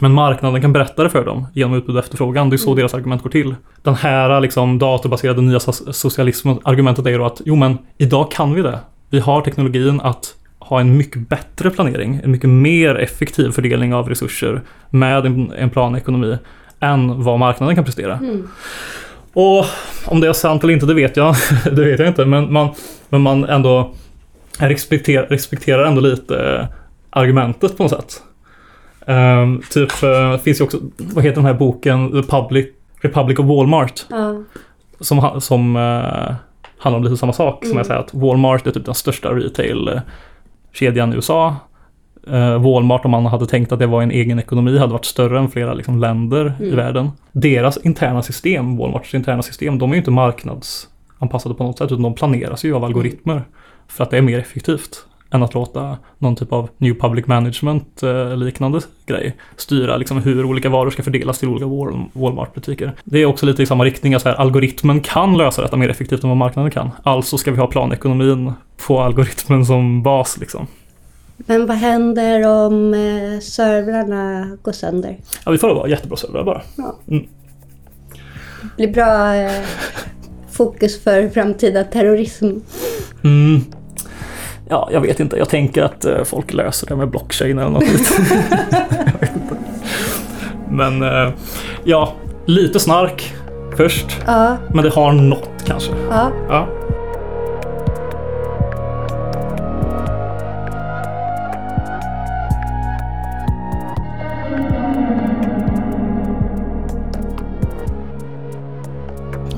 Men marknaden kan berätta det för dem genom utbud och efterfrågan. Det är så Mm. deras argument går till. Den här liksom datorbaserade nya so- socialismen, argumentet är ju då att jo men idag kan vi det. Vi har teknologin att ha en mycket bättre planering, en mycket mer effektiv fördelning av resurser med en, en planekonomi än vad marknaden kan prestera. Mm. Och om det är sant eller inte, det vet jag, det vet jag inte. Men man, men man ändå respekterar, respekterar ändå lite eh, argumentet på något sätt. Um, typ, uh, finns ju också, vad heter den här boken, The Public, Republic of Walmart. Ja. Som, som uh, handlar om lite samma sak. Som jag säger att Walmart är typ den största retail-kedjan i USA. Uh, Walmart, om man hade tänkt att det var en egen ekonomi, hade varit större än flera liksom, länder i världen. Deras interna system, Walmarts interna system, de är ju inte marknadsanpassade på något sätt, utan de planeras ju av algoritmer. För att det är mer effektivt än att låta någon typ av New Public Management eh, liknande grej styra liksom hur olika varor ska fördelas till olika Wal- Walmart-butiker. Det är också lite i samma riktning, att så här, algoritmen kan lösa detta mer effektivt än vad marknaden kan. Alltså ska vi ha planekonomin på algoritmen som bas liksom. Men vad händer om eh, servrarna går sönder? Ja, vi får vara jättebra servrar bara. Det blir bra eh, fokus för framtida terrorism. Mm. Ja, jag vet inte. Jag tänker att eh, folk löser det med blockchain eller något. Men eh, ja, lite snark först. Ja, Men det har något kanske. ja. Ja.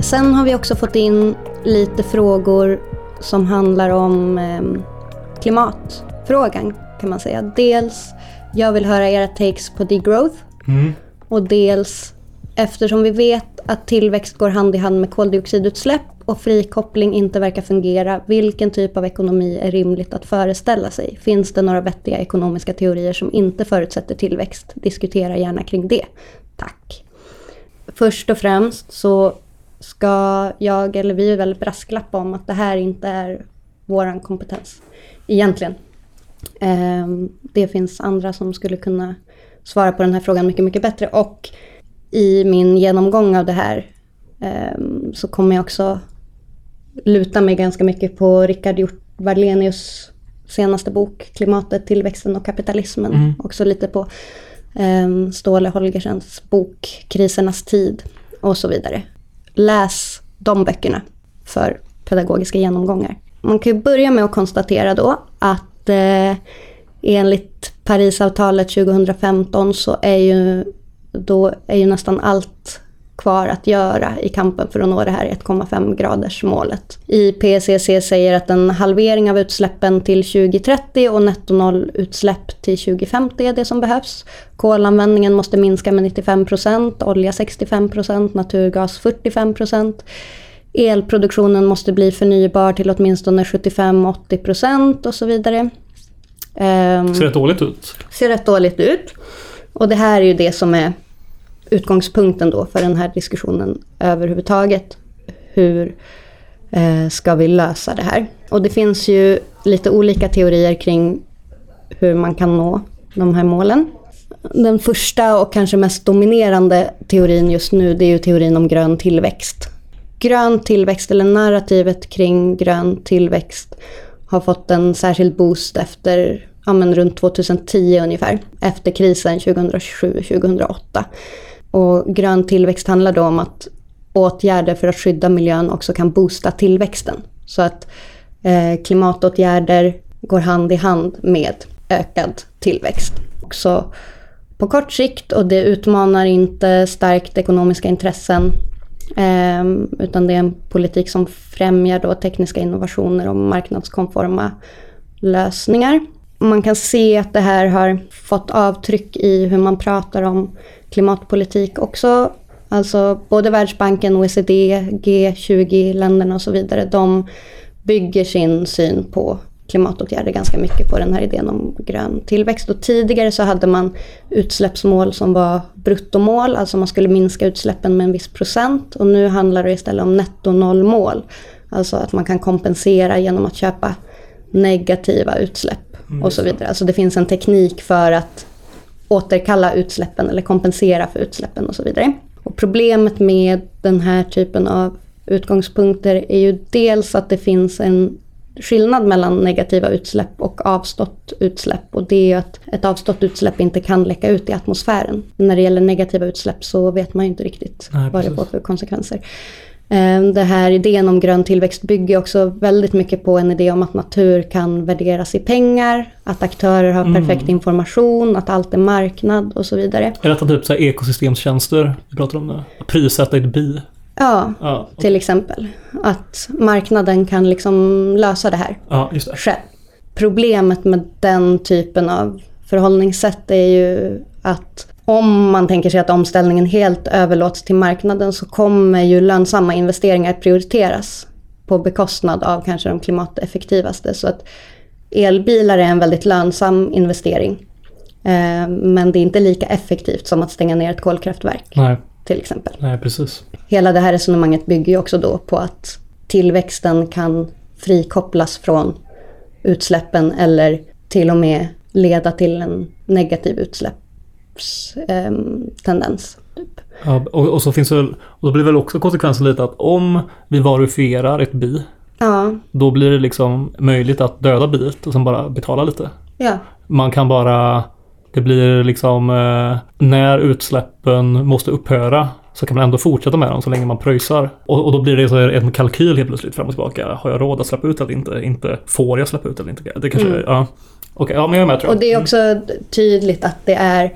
Sen har vi också fått in lite frågor som handlar om eh, klimatfrågan kan man säga. Dels, jag vill höra era takes på degrowth Mm. och dels eftersom vi vet att tillväxt går hand i hand med koldioxidutsläpp och frikoppling inte verkar fungera, vilken typ av ekonomi är rimligt att föreställa sig? Finns det några vettiga ekonomiska teorier som inte förutsätter tillväxt? Diskutera gärna kring det. Tack. Först och främst så ska jag, eller vi väl brasklappa om att det här inte är våran kompetens. Egentligen. Ehm, Det finns andra som skulle kunna svara på den här frågan mycket, mycket bättre. Och i min genomgång av det här ehm, så kommer jag också luta mig ganska mycket på Rickard Hjort Wallenius senaste bok Klimatet, tillväxten och kapitalismen. Också lite på um, Ståle Holgersens bok Krisernas tid och så vidare. Läs de böckerna för pedagogiska genomgångar. Man kan ju börja med att konstatera då att eh, enligt Parisavtalet 2015 så är ju, då är ju nästan allt kvar att göra i kampen för att nå det här 1,5 graders målet. IPCC säger att en halvering av utsläppen till 2030 och nettonollutsläpp till 2050 är det som behövs. Kolanvändningen måste minska med 95 procent, olja 65 procent, naturgas 45 procent. Elproduktionen måste bli förnybar till åtminstone 75-80 procent och så vidare. Ehm, Ser rätt dåligt ut. ser rätt dåligt ut. Och det här är ju det som är utgångspunkten då för den här diskussionen överhuvudtaget. Hur eh, ska vi lösa det här? Och det finns ju lite olika teorier kring hur man kan nå de här målen. Den första och kanske mest dominerande teorin just nu det är ju teorin om grön tillväxt. Grön tillväxt, eller narrativet kring grön tillväxt har fått en särskild boost efter ja, men runt 2010 ungefär. Efter krisen 2007-2008. Och grön tillväxt handlar då om att åtgärder för att skydda miljön också kan boosta tillväxten. Så att eh, klimatåtgärder går hand i hand med ökad tillväxt. Också på kort sikt och det utmanar inte starkt ekonomiska intressen eh, utan det är en politik som främjar då tekniska innovationer och marknadskonforma lösningar. Man kan se att det här har fått avtryck i hur man pratar om klimatpolitik också. Alltså både Världsbanken, OECD, G20-länderna och så vidare. De bygger sin syn på klimatåtgärder ganska mycket på den här idén om grön tillväxt. Och tidigare så hade man utsläppsmål som var bruttomål, alltså man skulle minska utsläppen med en viss procent. Och nu handlar det istället om nettonollmål. Alltså att man kan kompensera genom att köpa negativa utsläpp och så vidare. Alltså det finns en teknik för att återkalla utsläppen eller kompensera för utsläppen och så vidare. Och problemet med den här typen av utgångspunkter är ju dels att det finns en skillnad mellan negativa utsläpp och avstått utsläpp. Och det är ju att ett avstått utsläpp inte kan läcka ut i atmosfären. När det gäller negativa utsläpp så vet man ju inte riktigt Nej, vad det får för konsekvenser. Eh, Det här idén om grön tillväxt bygger också väldigt mycket på en idé om att natur kan värderas i pengar, att aktörer har Mm. perfekt information, att allt är marknad och så vidare. Är detta typ så här ekosystemstjänster vi pratar om nu? Att prissätta ett bi? Ja, Ja, till exempel. Att marknaden kan liksom lösa det här ja just det. själv. Problemet med den typen av förhållningssätt är ju att om man tänker sig att omställningen helt överlåts till marknaden så kommer ju lönsamma investeringar prioriteras på bekostnad av kanske de klimateffektivaste. Så att elbilar är en väldigt lönsam investering. Eh, Men det är inte lika effektivt som att stänga ner ett kolkraftverk Nej, till exempel. nej precis. Hela det här resonemanget bygger ju också då på att tillväxten kan frikopplas från utsläppen eller till och med leda till en negativ utsläppstendens. Typ. Ja, och, och så finns det och då blir väl också konsekvensen lite att om vi varifierar ett bi, Ja, då blir det liksom möjligt att döda biet och sen bara betala lite. ja, Man kan bara, det blir liksom, eh, när utsläppen måste upphöra så kan man ändå fortsätta med dem så länge man pröjsar. Och, och då blir det så en kalkyl helt plötsligt fram och tillbaka. Har jag råd att släppa ut eller inte? Inte får jag släppa ut eller inte? Det kanske, Mm. ja. Okej, ja men jag är med tror jag. och det är också tydligt att det är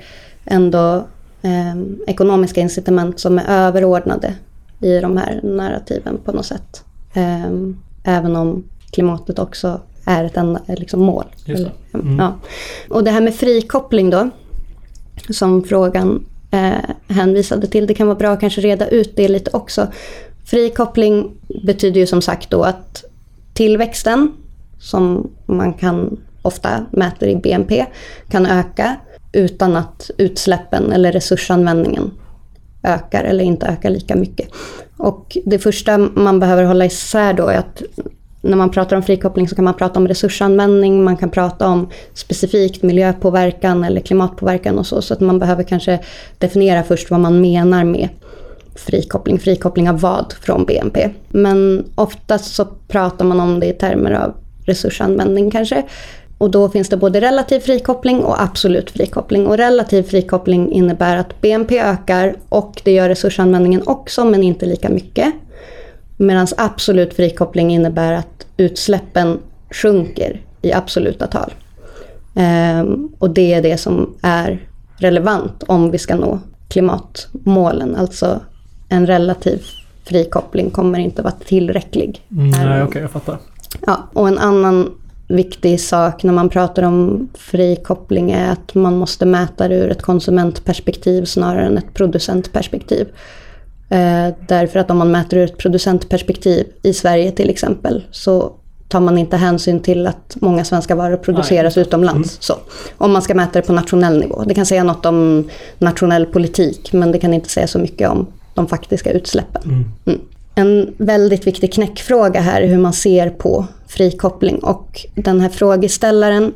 ändå eh, ekonomiska incitament som är överordnade i de här narrativen på något sätt. Eh, även om klimatet också är ett enda, liksom mål. Eller, Mm. ja. Och det här med frikoppling då, som frågan eh, hänvisade till. Det kan vara bra att kanske reda ut det lite också. Frikoppling betyder ju som sagt då att tillväxten, som man kan ofta mäter i BNP, kan öka utan att utsläppen eller resursanvändningen ökar eller inte ökar lika mycket. Och det första man behöver hålla isär då är att när man pratar om frikoppling så kan man prata om resursanvändning, man kan prata om specifikt miljöpåverkan eller klimatpåverkan och så. Så att man behöver kanske definiera först vad man menar med frikoppling. Frikoppling av vad från BNP. Men oftast så pratar man om det i termer av resursanvändning kanske. Och då finns det både relativ frikoppling och absolut frikoppling. Och relativ frikoppling innebär att BNP ökar och det gör resursanvändningen också men inte lika mycket. Medan absolut frikoppling innebär att utsläppen sjunker i absoluta tal. Ehm, och det är det som är relevant om vi ska nå klimatmålen. Alltså en relativ frikoppling kommer inte vara tillräcklig. Mm, nej, okej, jag fattar. Ja, och en annan viktig sak när man pratar om frikoppling är att man måste mäta det ur ett konsumentperspektiv snarare än ett producentperspektiv. Eh, därför att om man mäter ur ett producentperspektiv i Sverige till exempel så tar man inte hänsyn till att många svenska varor produceras utomlands. Så, om man ska mäta det på nationell nivå. Det kan säga något om nationell politik men det kan inte säga så mycket om de faktiska utsläppen. Mm. En väldigt viktig knäckfråga här är hur man ser på frikoppling och den här frågeställaren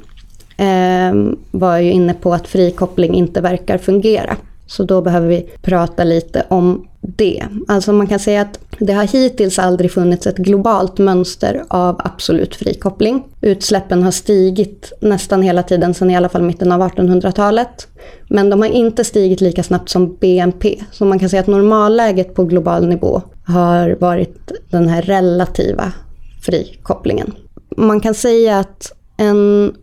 eh, var ju inne på att frikoppling inte verkar fungera. Så då behöver vi prata lite om det. Alltså man kan säga att det har hittills aldrig funnits ett globalt mönster av absolut frikoppling. Utsläppen har stigit nästan hela tiden sedan i alla fall mitten av 1800-talet. Men de har inte stigit lika snabbt som BNP. Så man kan säga att normalläget på global nivå har varit den här relativa frikopplingen. Man kan säga att en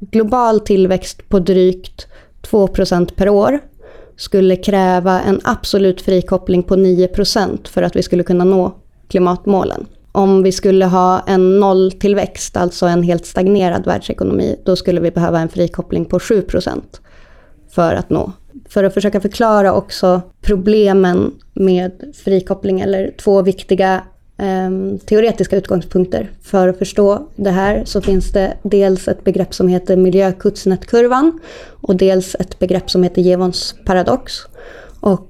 global tillväxt på drygt 2% per år skulle kräva en absolut frikoppling på 9% för att vi skulle kunna nå klimatmålen. Om vi skulle ha en nolltillväxt, alltså en helt stagnerad världsekonomi, då skulle vi behöva en frikoppling på 7% för att nå. För att försöka förklara också problemen med frikoppling, eller två viktiga Ehm, teoretiska utgångspunkter. För att förstå det här så finns det dels ett begrepp som heter miljökutsnetkurvan. och dels ett begrepp som heter Jevons paradox. Och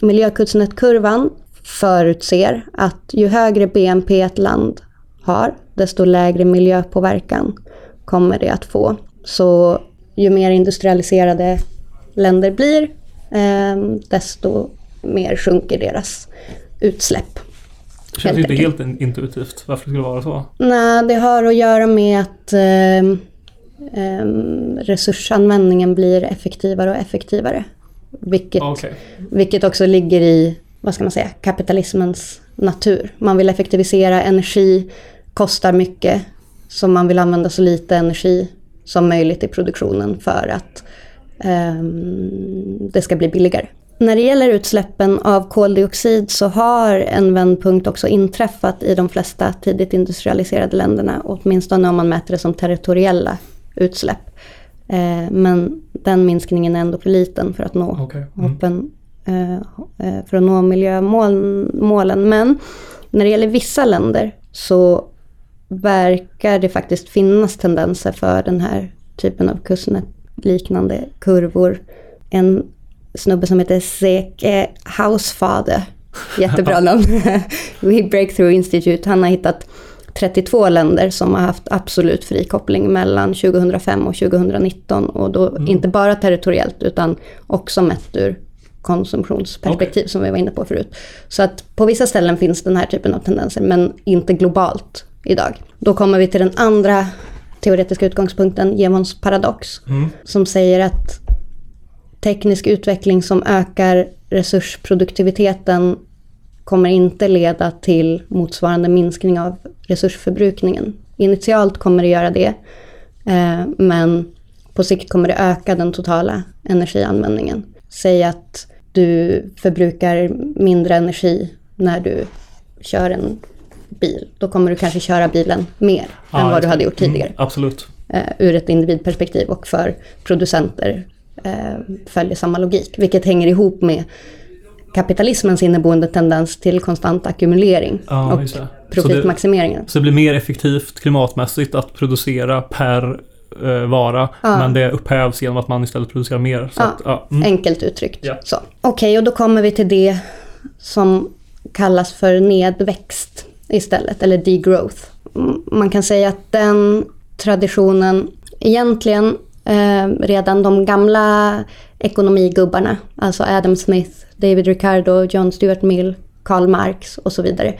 miljökutsnetkurvan förutser att ju högre BNP ett land har, desto lägre miljöpåverkan kommer det att få. Så ju mer industrialiserade länder blir, eh, desto mer sjunker deras utsläpp känns Helt ju inte enkelt. helt in- intuitivt varför det skulle vara så. Nej, det har att göra med att eh, eh, resursanvändningen blir effektivare och effektivare. Vilket, Okej. vilket också ligger i, vad ska man säga, kapitalismens natur. Man vill effektivisera energi, kostar mycket, så man vill använda så lite energi som möjligt i produktionen för att ehm, det ska bli billigare. När det gäller utsläppen av koldioxid så har en vändpunkt också inträffat i de flesta tidigt industrialiserade länderna, åtminstone om man mäter det som territoriella utsläpp. Eh, men den minskningen är ändå för liten för att nå Okej. Mm. hoppen, eh, eh, för att nå miljömålen. Men när det gäller vissa länder så verkar det faktiskt finnas tendenser för den här typen av kustnät-liknande kurvor. En snubbe som heter Seke Housefather, jättebra namn, vid Breakthrough Institute, han har hittat 32 länder som har haft absolut frikoppling mellan 2005 och 2019 och då inte bara territoriellt utan också mätt ur konsumtionsperspektiv som vi var inne på förut. Så att på vissa ställen finns den här typen av tendenser men inte globalt idag. Då kommer vi till den andra teoretiska utgångspunkten, Jevons paradox, som säger att teknisk utveckling som ökar resursproduktiviteten kommer inte leda till motsvarande minskning av resursförbrukningen. Initialt kommer det göra det, eh, men på sikt kommer det öka den totala energianvändningen. Säg att du förbrukar mindre energi när du kör en bil. Då kommer du kanske köra bilen mer Ja, än vad du hade gjort tidigare Mm, absolut. eh, ur ett individperspektiv och för producenter följer samma logik. Vilket hänger ihop med kapitalismens inneboende tendens till konstant ackumulering Ja, och det. Så det, profitmaximeringen. så det blir mer effektivt klimatmässigt att producera per eh, vara. Ja. Men det upphävs genom att man istället producerar mer. Ja. att, mm. Enkelt uttryckt. Så. Okej, och då kommer vi till det som kallas för nedväxt istället, eller degrowth. Man kan säga att den traditionen egentligen eh, redan de gamla ekonomigubbarna, alltså Adam Smith, David Ricardo, John Stuart Mill, Karl Marx och så vidare,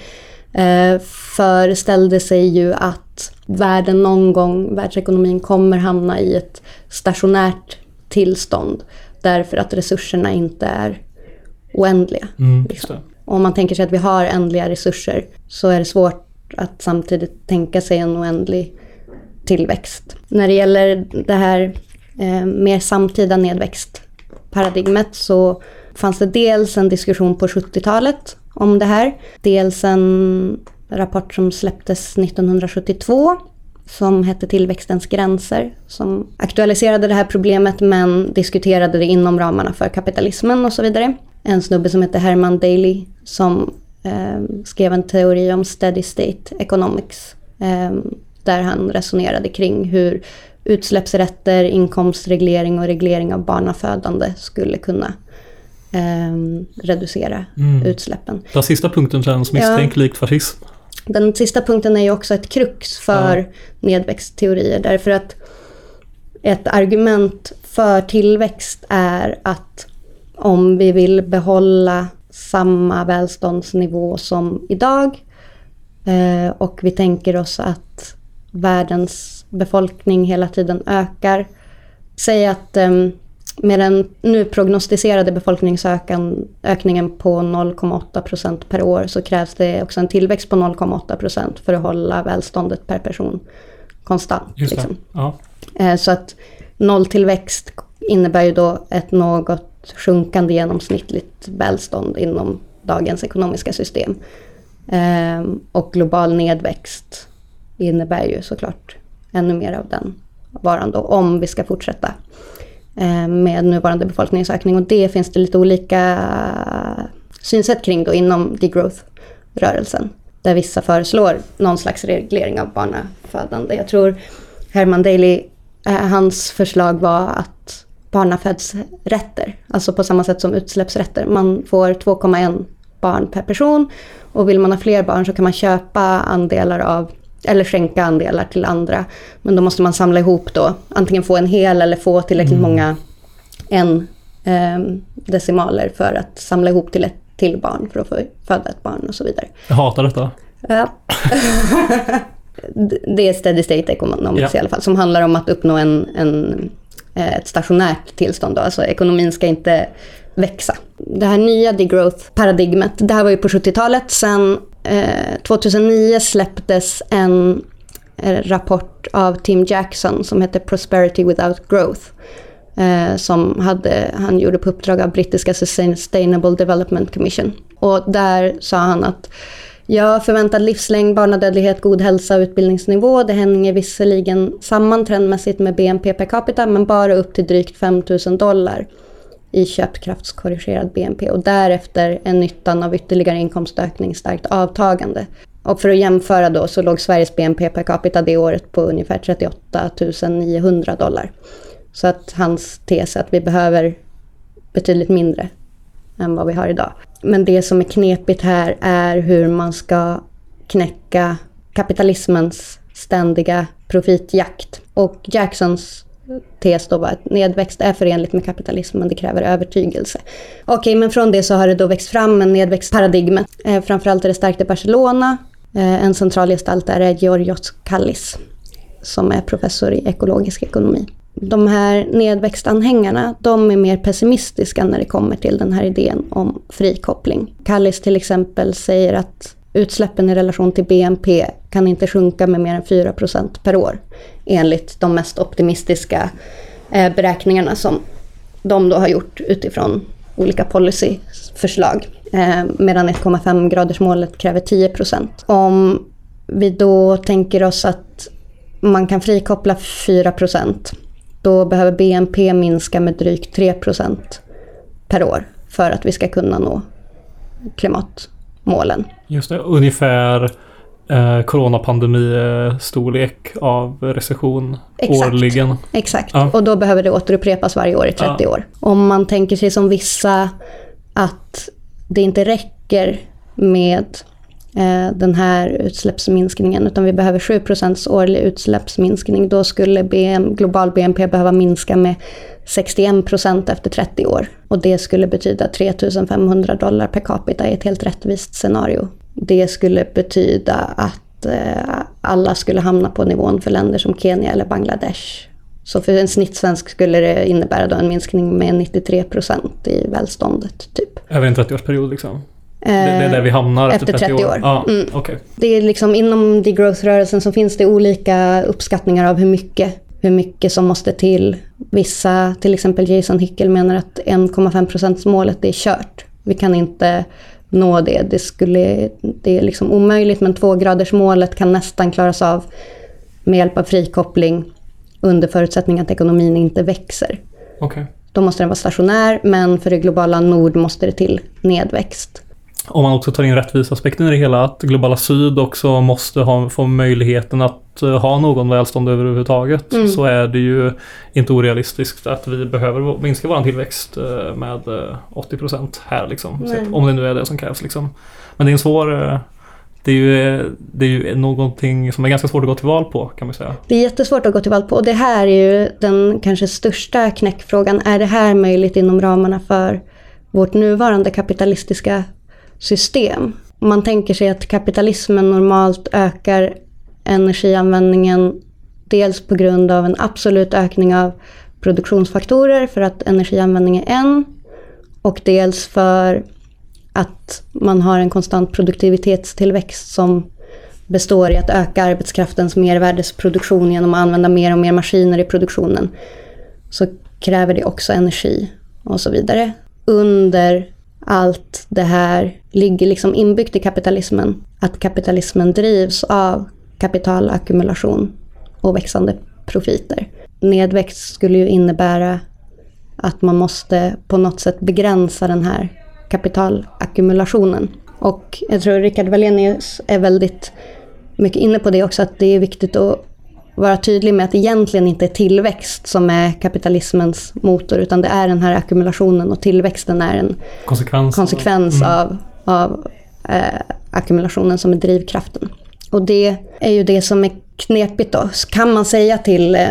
eh, föreställde sig ju att världen någon gång, världsekonomin kommer hamna i ett stationärt tillstånd därför att resurserna inte är oändliga. Mm, det. Om man tänker sig att vi har ändliga resurser så är det svårt att samtidigt tänka sig en oändlig tillväxt. När det gäller det här eh, mer samtida nedväxtparadigmet så fanns det dels en diskussion på 70-talet om det här. Dels en rapport som släpptes 1972 som hette Tillväxtens gränser som aktualiserade det här problemet men diskuterade det inom ramarna för kapitalismen och så vidare. En snubbe som hette Herman Daly som eh, skrev en teori om steady state economics eh, där han resonerade kring hur utsläppsrätter, inkomstreglering och reglering av barnafödande skulle kunna eh, reducera Mm. utsläppen. Den sista punkten känns misstänkt likt fascism. Den sista punkten är ju också ett krux för nedväxtteorier därför att ett argument för tillväxt är att om vi vill behålla samma välståndsnivå som idag eh, och vi tänker oss att världens befolkning hela tiden ökar. Säg att eh, med den nu prognostiserade befolkningsökningen på 0,8 procent per år så krävs det också en tillväxt på 0,8 procent för att hålla välståndet per person konstant. Liksom. Ja. Eh, Så att nolltillväxt innebär ju då ett något sjunkande genomsnittligt välstånd inom dagens ekonomiska system. Eh, Och global nedväxt innebär ju såklart ännu mer av den varan då, om vi ska fortsätta eh, med nuvarande befolkningsökning. Och det finns det lite olika synsätt kring då inom degrowth-rörelsen. Där vissa föreslår någon slags reglering av barnafödande. Jag tror Herman Daly, eh, hans förslag var att barnafödsrätter, alltså på samma sätt som utsläppsrätter. Man får 2,1 barn per person och vill man ha fler barn så kan man köpa andelar av eller skänka andelar till andra. Men då måste man samla ihop då, antingen få en hel eller få tillräckligt många en eh, decimaler för att samla ihop till ett till barn för att få föda ett barn och så vidare. Jag hatar detta. Ja. det är steady state economics Ja. i alla fall, som handlar om att uppnå en, en, eh, ett stationärt tillstånd. Då. Alltså ekonomin ska inte växa. Det här nya degrowth-paradigmet, det här var ju på 70-talet. Sen Eh, 2009 släpptes en eh, rapport av Tim Jackson som hette Prosperity Without Growth. Eh, som hade, han gjorde på uppdrag av brittiska Sustainable Development Commission. Och där sa han att Ja, förväntad livslängd, barnadödlighet, god hälsa och utbildningsnivå. Det hänger visserligen samman trendmässigt med BNP per capita, men bara upp till drygt 5 000 dollar i köpkraftskorrigerad BNP. Och därefter är nyttan av ytterligare inkomstökning starkt avtagande. Och för att jämföra då så låg Sveriges BNP per capita det året på ungefär 38 900 dollar. Så att hans tes är att vi behöver betydligt mindre än vad vi har idag. Men det som är knepigt här är hur man ska knäcka kapitalismens ständiga profitjakt. Och Jacksons tes då var att nedväxt är förenligt med kapitalism men det kräver övertygelse. Okej, men från det så har det då växt fram en nedväxtparadigm. Eh, framförallt är det starkt i Barcelona. Eh, en central gestalt där är Georgios Kallis som är professor i ekologisk ekonomi. De här nedväxtanhängarna, de är mer pessimistiska när det kommer till den här idén om frikoppling. Kallis till exempel säger att utsläppen i relation till BNP kan inte sjunka med mer än 4% per år. Enligt de mest optimistiska eh, beräkningarna som de då har gjort utifrån olika policyförslag. Eh, medan 1,5 gradersmålet kräver 10% Om vi då tänker oss att man kan frikoppla 4% då behöver BNP minska med drygt 3% per år för att vi ska kunna nå klimatmålen. Just det, ungefär eh, coronapandemi-storlek av recession Exakt. årligen. Exakt, Ja. och då behöver det återupprepas varje år i 30 Ja. år. Om man tänker sig som vissa att det inte räcker med eh, den här utsläppsminskningen utan vi behöver 7% årlig utsläppsminskning. Då skulle BM, global BNP behöva minska med 61% efter 30 år. Och det skulle betyda 3 500 dollar per capita i ett helt rättvist scenario. Det skulle betyda att eh, alla skulle hamna på nivån för länder som Kenya eller Bangladesh. Så för en snittsvensk skulle det innebära då en minskning med 93% i välståndet. Typ. Över en 30-årsperiod liksom. Det, är där vi hamnar efter, efter 30 år. Ja, Mm. okej. Det är liksom, inom degrowth-rörelsen så finns det olika uppskattningar av hur mycket, hur mycket som måste till. Vissa, till exempel Jason Hickel, menar att 1,5 målet är kört. Vi kan inte nå det. Det, skulle, det är liksom omöjligt, men tvågradersmålet kan nästan klaras av med hjälp av frikoppling under förutsättning att ekonomin inte växer. Okej. Då måste den vara stationär, men för det globala nord måste det till nedväxt. Om man också tar in rättviseaspekten i det hela, att globala syd också måste ha, få möjligheten att eh, ha någon välstånd överhuvudtaget, Mm. så är det ju inte orealistiskt att vi behöver minska vår tillväxt eh, med eh, 80% här liksom. Att, om det nu är det som krävs liksom. Men det är en svår... eh, Det är, ju, det är ju någonting som är ganska svårt att gå till val på kan man säga. Det är jättesvårt att gå till val på och det här är ju den kanske största knäckfrågan. Är det här möjligt inom ramarna för vårt nuvarande kapitalistiska system? Om man tänker sig att kapitalismen normalt ökar energianvändningen dels på grund av en absolut ökning av produktionsfaktorer för att energianvändning är en och dels för att man har en konstant produktivitetstillväxt som består i att öka arbetskraftens mervärdesproduktion genom att använda mer och mer maskiner i produktionen, så kräver det också energi och så vidare. Under allt det här ligger liksom inbyggt i kapitalismen att kapitalismen drivs av kapitalackumulation och växande profiter. Nedväxt skulle ju innebära att man måste på något sätt begränsa den här kapitalackumulationen. Och jag tror Rickard Wallenius är väldigt mycket inne på det också, att det är viktigt att vara tydlig med att det egentligen inte är tillväxt som är kapitalismens motor, utan det är den här ackumulationen och tillväxten är en Konsekvens. konsekvens Mm. av, av eh, ackumulationen som är drivkraften. Och det är ju det som är knepigt då. Så Kan man säga till eh,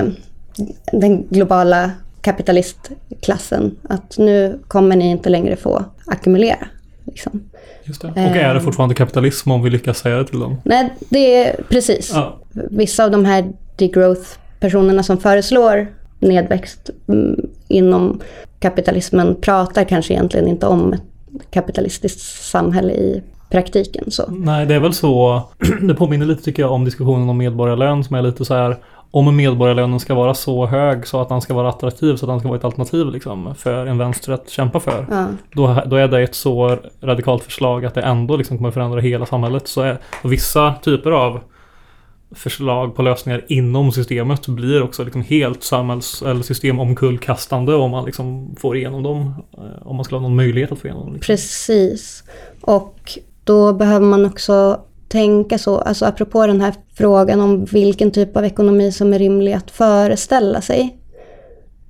den globala kapitalistklassen att nu kommer ni inte längre få ackumulera. Liksom. Just det. Och är det Ehm. fortfarande kapitalism om vi lyckas säga det till dem? Nej, det är precis. Ja. Vissa av de här degrowth-personerna som föreslår nedväxt mm, inom kapitalismen pratar kanske egentligen inte om ett kapitalistiskt samhälle i praktiken. Så. Nej, det är väl så. Det påminner lite tycker jag om diskussionen om medborgarlön som är lite så här. Om medborgarlönen ska vara så hög så att den ska vara attraktiv så att den ska vara ett alternativ liksom, för en vänster att kämpa för. Ja. Då, då är det ett så radikalt förslag att det ändå liksom kommer förändra hela samhället. Så är, vissa typer av förslag på lösningar inom systemet blir också liksom helt samhälls eller systemomkullkastande om man liksom får igenom dem. eh, Om man skulle ha någon möjlighet att få igenom dem. Liksom. Precis. Och då behöver man också tänka så, alltså apropå den här frågan om vilken typ av ekonomi som är rimlig att föreställa sig.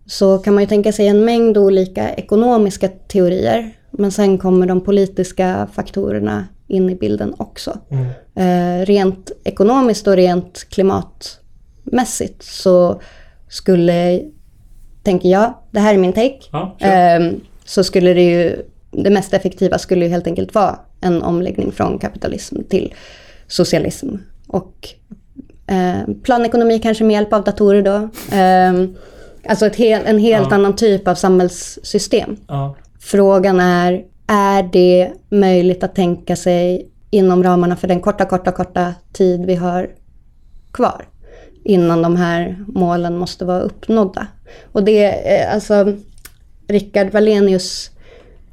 Så kan man ju tänka sig en mängd olika ekonomiska teorier. Men sen kommer de politiska faktorerna in i bilden också. Mm. Eh, rent ekonomiskt och rent klimatmässigt så skulle, tänker jag, det här är min take, Ja. Ehm, så skulle det ju, det mest effektiva skulle ju helt enkelt vara en omläggning från kapitalism till socialism. Och eh, planekonomi kanske med hjälp av datorer då. Ehm, alltså hel, en helt Ja. annan typ av samhällssystem. ja. Frågan är, är det möjligt att tänka sig inom ramarna för den korta, korta, korta tid vi har kvar? Innan de här målen måste vara uppnådda. Och det, eh, alltså, Rickard Wallenius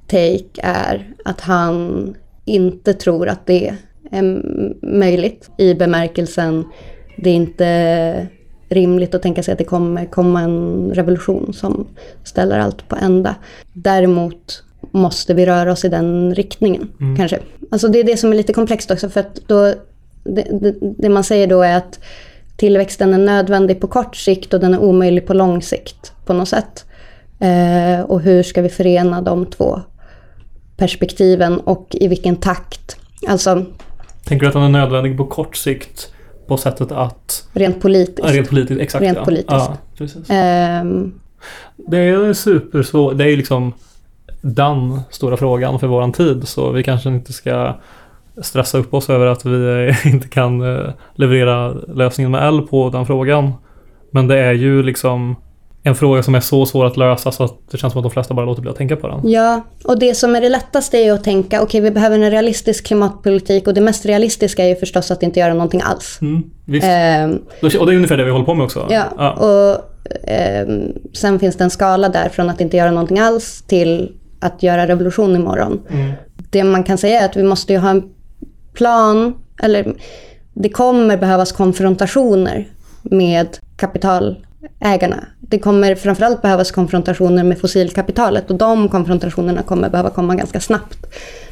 take är att han inte tror att det är möjligt i bemärkelsen det är inte rimligt att tänka sig att det kommer komma en revolution som ställer allt på ända. Däremot måste vi röra oss i den riktningen, kanske. Alltså det är det som är lite komplext också, för att då, det, det, det man säger då är att tillväxten är nödvändig på kort sikt och den är omöjlig på lång sikt på något sätt. Eh, och hur ska vi förena de två perspektiven och i vilken takt? Alltså Tänker du att den är nödvändig på kort sikt på sättet att... rent politiskt. Ja, rent politiskt, exakt. Rent ja. politiskt. Ja, precis. Ehm, Det är supersvårt. Det är liksom den stora frågan för våran tid. Så vi kanske inte ska stressa upp oss över att vi inte kan eh, leverera lösningen med L på den frågan. Men det är ju liksom en fråga som är så svår att lösa så att det känns som att de flesta bara låter bli att tänka på den. Ja, och det som är det lättaste är att tänka, okej vi behöver en realistisk klimatpolitik och det mest realistiska är ju förstås att inte göra någonting alls. Mm. Ehm, Och det är ungefär det vi håller på med också. ja, och ehm, sen finns det en skala där från att inte göra någonting alls till att göra revolution imorgon. Mm. Det man kan säga är att vi måste ju ha en plan, eller det kommer behövas konfrontationer med kapitalägarna. Det kommer framförallt behövas konfrontationer med fossilkapitalet och de konfrontationerna kommer behöva komma ganska snabbt.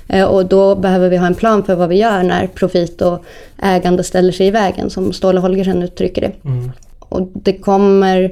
Eh, Och då behöver vi ha en plan för vad vi gör när profit och ägande ställer sig i vägen, som Ståle Holgersen uttrycker det. Mm. Och det kommer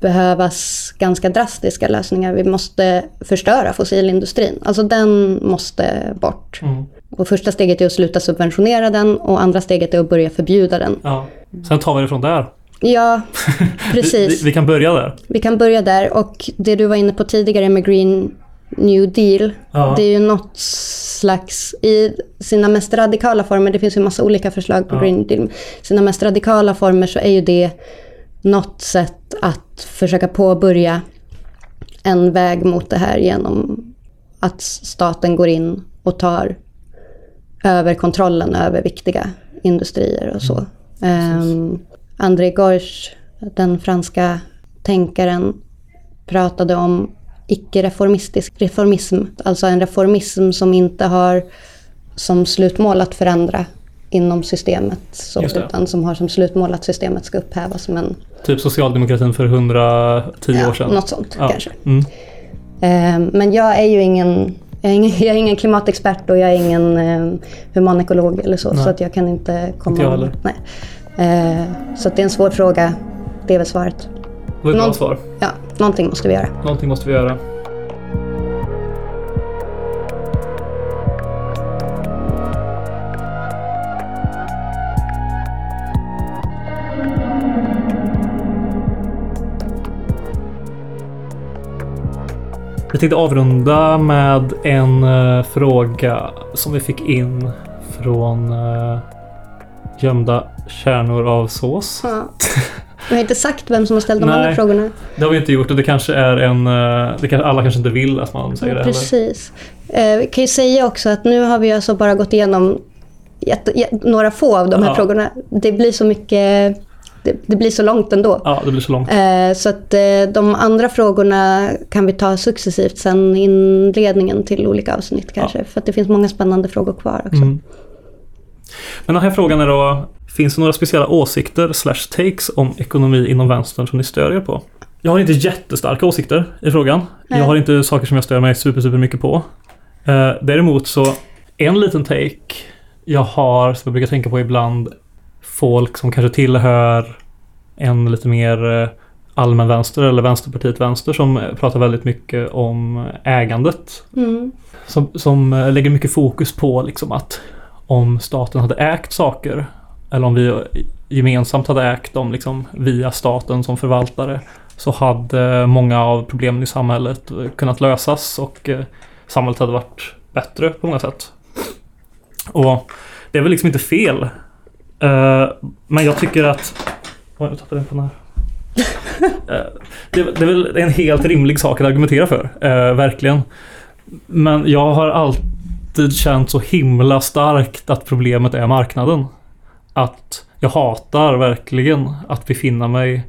behövas ganska drastiska lösningar. Vi måste förstöra fossilindustrin. Alltså den måste bort. Mm. Och första steget är att sluta subventionera den och andra steget är att börja förbjuda den. Ja. Sen tar vi det från där. Ja, precis. vi, vi kan börja där. Vi kan börja där och det du var inne på tidigare med Green New Deal. Ja. Det är ju något slags, i sina mest radikala former, det finns ju massa olika förslag på Ja. Green Deal. Sina mest radikala former så är ju det något sätt att försöka påbörja en väg mot det här genom att staten går in och tar över kontrollen över viktiga industrier och så. Um, André Gorge, den franska tänkaren, pratade om icke-reformistisk reformism. Alltså en reformism som inte har som slutmål att förändra inom systemet. Så, utan som har som slutmål att systemet ska upphävas. Men Typ socialdemokratin för 110 ja, år sedan. något sånt Ja. kanske. Mm. Eh, men jag är ju ingen, jag är ingen, jag är ingen klimatexpert och jag är ingen eh, humanekolog eller så. Nej. Så att jag kan inte komma... Inte jag heller. Nej. Eh, så att det är en svår fråga. Det är väl svaret. Det var ett bra Någon- svar. Ja, någonting måste vi göra. Någonting måste vi göra. Vi tänkte avrunda med en uh, fråga som vi fick in från uh, gömda kärnor av sås. Ja. Jag har inte sagt vem som har ställt de Nej. andra frågorna. Det har vi inte gjort och det kanske är en... Uh, det kanske, alla kanske inte vill att man säger Ja, det precis. Eh, vi kan ju säga också att nu har vi alltså bara gått igenom några få av de här Ja. frågorna. Det blir så mycket... Det, det blir så långt ändå. Ja, det blir så långt. Eh, Så att eh, de andra frågorna kan vi ta successivt sen inledningen till olika avsnitt kanske. För att det finns många spännande frågor kvar också. Mm. Men den här frågan är då, finns det några speciella åsikter slash takes om ekonomi inom vänstern som ni stör er på? Jag har inte jättestarka åsikter i frågan. Nej. Jag har inte saker som jag stör mig super, super mycket på. Eh, däremot så, en liten take jag har, som jag brukar tänka på ibland, folk som kanske tillhör en lite mer eh, allmän vänster eller Vänsterpartiet vänster som pratar väldigt mycket om ägandet Mm. som, som eh, lägger mycket fokus på liksom att om staten hade ägt saker eller om vi gemensamt hade ägt dem liksom via staten som förvaltare så hade många av problemen i samhället eh, kunnat lösas och samhället hade varit bättre på många sätt. Och det är väl liksom inte fel. Eh, Men jag tycker att... Oj, jag tappade den på den här. Eh, det, det är väl en helt rimlig sak att argumentera för. eh, verkligen. Men jag har alltid känt så himla starkt att problemet är marknaden. Att jag hatar verkligen att befinna mig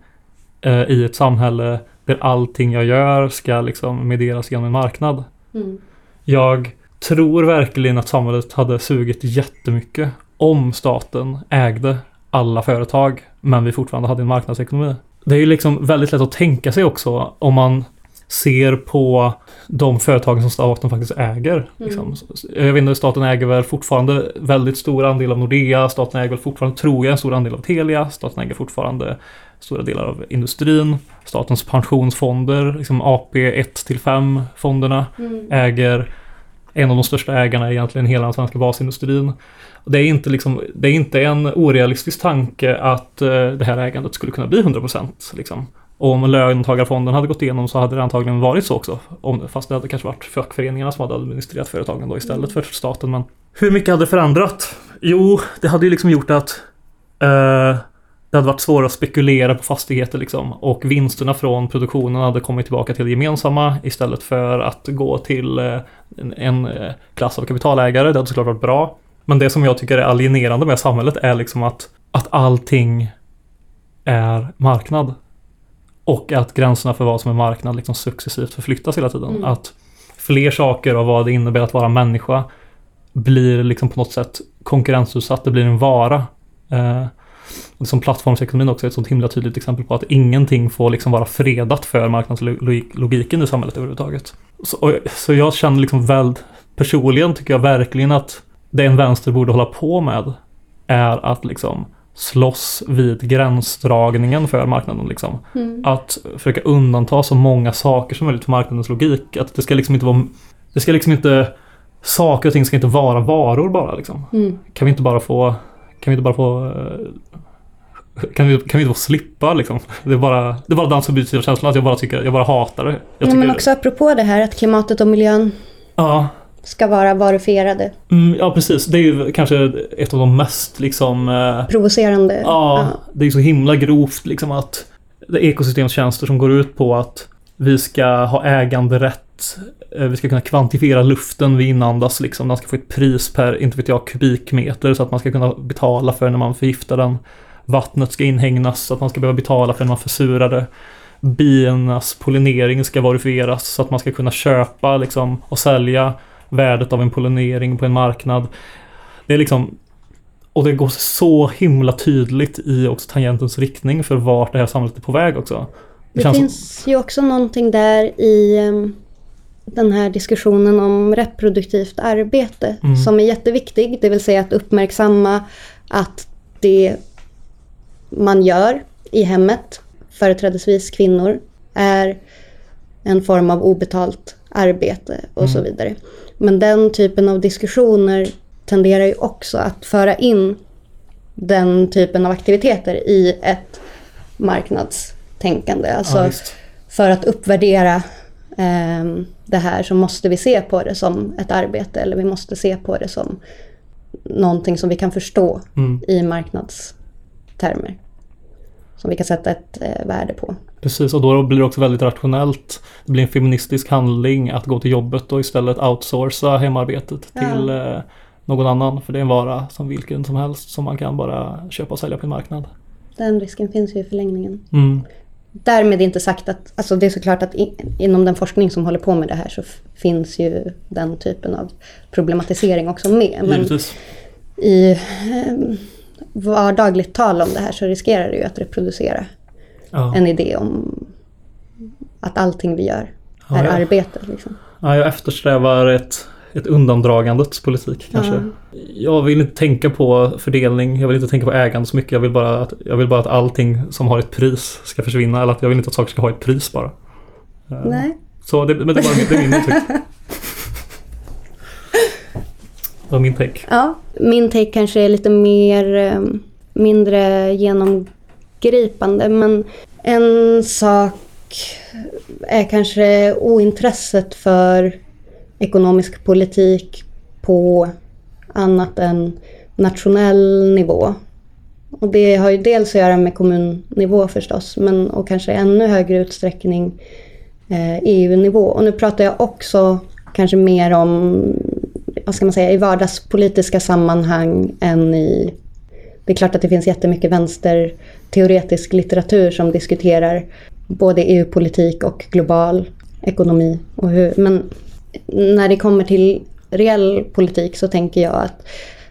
i ett samhälle där allting jag gör ska liksom medderas genom en marknad. Mm. Jag tror verkligen att samhället hade sugit jättemycket om staten ägde alla företag men vi fortfarande hade en marknadsekonomi. Det är ju liksom väldigt lätt att tänka sig också om man ser på de företagen som staten faktiskt äger. Liksom. Jag vet inte, staten äger väl fortfarande väldigt stor andel av Nordea, staten äger väl fortfarande, tror jag, en stor andel av Telia, staten äger fortfarande stora delar av industrin, statens pensionsfonder, liksom AP 1-5 fonderna Mm. äger en av de största ägarna i egentligen hela den svenska basindustrin. Det är inte, liksom, det är inte en orealistisk tanke att eh, det här ägandet skulle kunna bli 100% liksom. Och om löntagarfonden hade gått igenom så hade det antagligen varit så också. Om, fast det hade kanske varit fackföreningarna som hade administrerat företagen då istället för staten. Men hur mycket hade det förändrat? Jo, det hade ju liksom gjort att eh, det hade varit svårare att spekulera på fastigheter liksom. Och vinsterna från produktionen hade kommit tillbaka till det gemensamma istället för att gå till eh, en, en eh, klass av kapitalägare. Det hade såklart varit bra. Men det som jag tycker är alienerande med samhället är liksom att, att allting är marknad. Och att gränserna för vad som är marknad liksom successivt förflyttas hela tiden. Mm. Att fler saker av vad det innebär att vara människa blir liksom på något sätt konkurrensutsatt. Det blir en vara. Eh, som plattformsekonomin också är ett sånt himla tydligt exempel på att ingenting får liksom vara fredat för marknadslogiken i samhället överhuvudtaget. Så, så jag känner liksom väl, personligen tycker jag verkligen att det en vänster borde hålla på med är att liksom slåss vid gränsdragningen för marknaden liksom. Mm. Att försöka undanta så många saker som möjligt för marknadens logik. Att det ska liksom inte vara, det ska liksom inte, saker och ting ska inte vara varor bara liksom. Mm. Kan vi inte bara få, kan vi inte bara få eh, kan vi, kan vi inte få slippa liksom? Det är bara, det är bara den subjektiva känslan att jag bara tycker, jag bara hatar det. Jag Ja, men också apropå det här att klimatet och miljön ja, ska vara varifierade, mm, ja, precis. Det är ju kanske ett av de mest liksom eh, provocerande. Ja, det är så himla grovt liksom att det är ekosystemstjänster som går ut på att vi ska ha äganderätt. Eh, Vi ska kunna kvantifiera luften vi inandas liksom. Den ska få ett pris per, inte vet jag, kubikmeter så att man ska kunna betala för när man förgiftar den. Vattnet ska inhägnas så att man ska behöva betala för när man försurar det. Biernas pollinering ska verifieras så att man ska kunna köpa liksom, och sälja värdet av en pollinering på en marknad. Det är liksom och det går så himla tydligt i också tangentens riktning för vart det här samhället är på väg också. Det som- finns ju också någonting där i em, den här diskussionen om reproduktivt arbete Mm. som är jätteviktig. Det vill säga att uppmärksamma att det man gör i hemmet, företrädesvis kvinnor, är en form av obetalt arbete och så vidare. Men den typen av diskussioner tenderar ju också att föra in den typen av aktiviteter i ett marknadstänkande. Alltså Ja, för att uppvärdera eh, det här så måste vi se på det som ett arbete eller vi måste se på det som någonting som vi kan förstå Mm. i marknadstermer. Som vi kan sätta ett eh, värde på. Precis, och då blir det också väldigt rationellt. Det blir en feministisk handling att gå till jobbet och istället outsourca hemarbetet Ja. till eh, någon annan. För det är en vara som vilken som helst som man kan bara köpa och sälja på en marknad. Den risken finns ju i förlängningen. Mm. Därmed inte sagt att, alltså det är såklart att i, inom den forskning som håller på med det här så finns ju den typen av problematisering också med. Men Givetvis. i eh, vardagligt tal om det här så riskerar det ju att reproducera Ja. en idé om att allting vi gör Ja, är ja. arbete. Liksom. Ja, jag eftersträvar ett, ett undandragandets politik kanske. Jag vill inte tänka på fördelning, jag vill inte tänka på ägande så mycket. Jag vill, bara att, jag vill bara att allting som har ett pris ska försvinna. Eller att jag vill inte att saker ska ha ett pris bara. Eh, Nej. Så det, men det, min- det är min åsikt. Det var min take. Ja, min take kanske är lite mer, eh, mindre genomgripande. Men en sak är kanske ointresset för ekonomisk politik på annat än nationell nivå. Och det har ju dels att göra med kommunnivå förstås, men och kanske i ännu högre utsträckning eh, EU-nivå. Och nu pratar jag också kanske mer om, vad ska man säga, i vardagspolitiska sammanhang än i... Det är klart att det finns jättemycket vänsterteoretisk litteratur som diskuterar både EU-politik och global ekonomi. Och hur, men när det kommer till reell politik så tänker jag att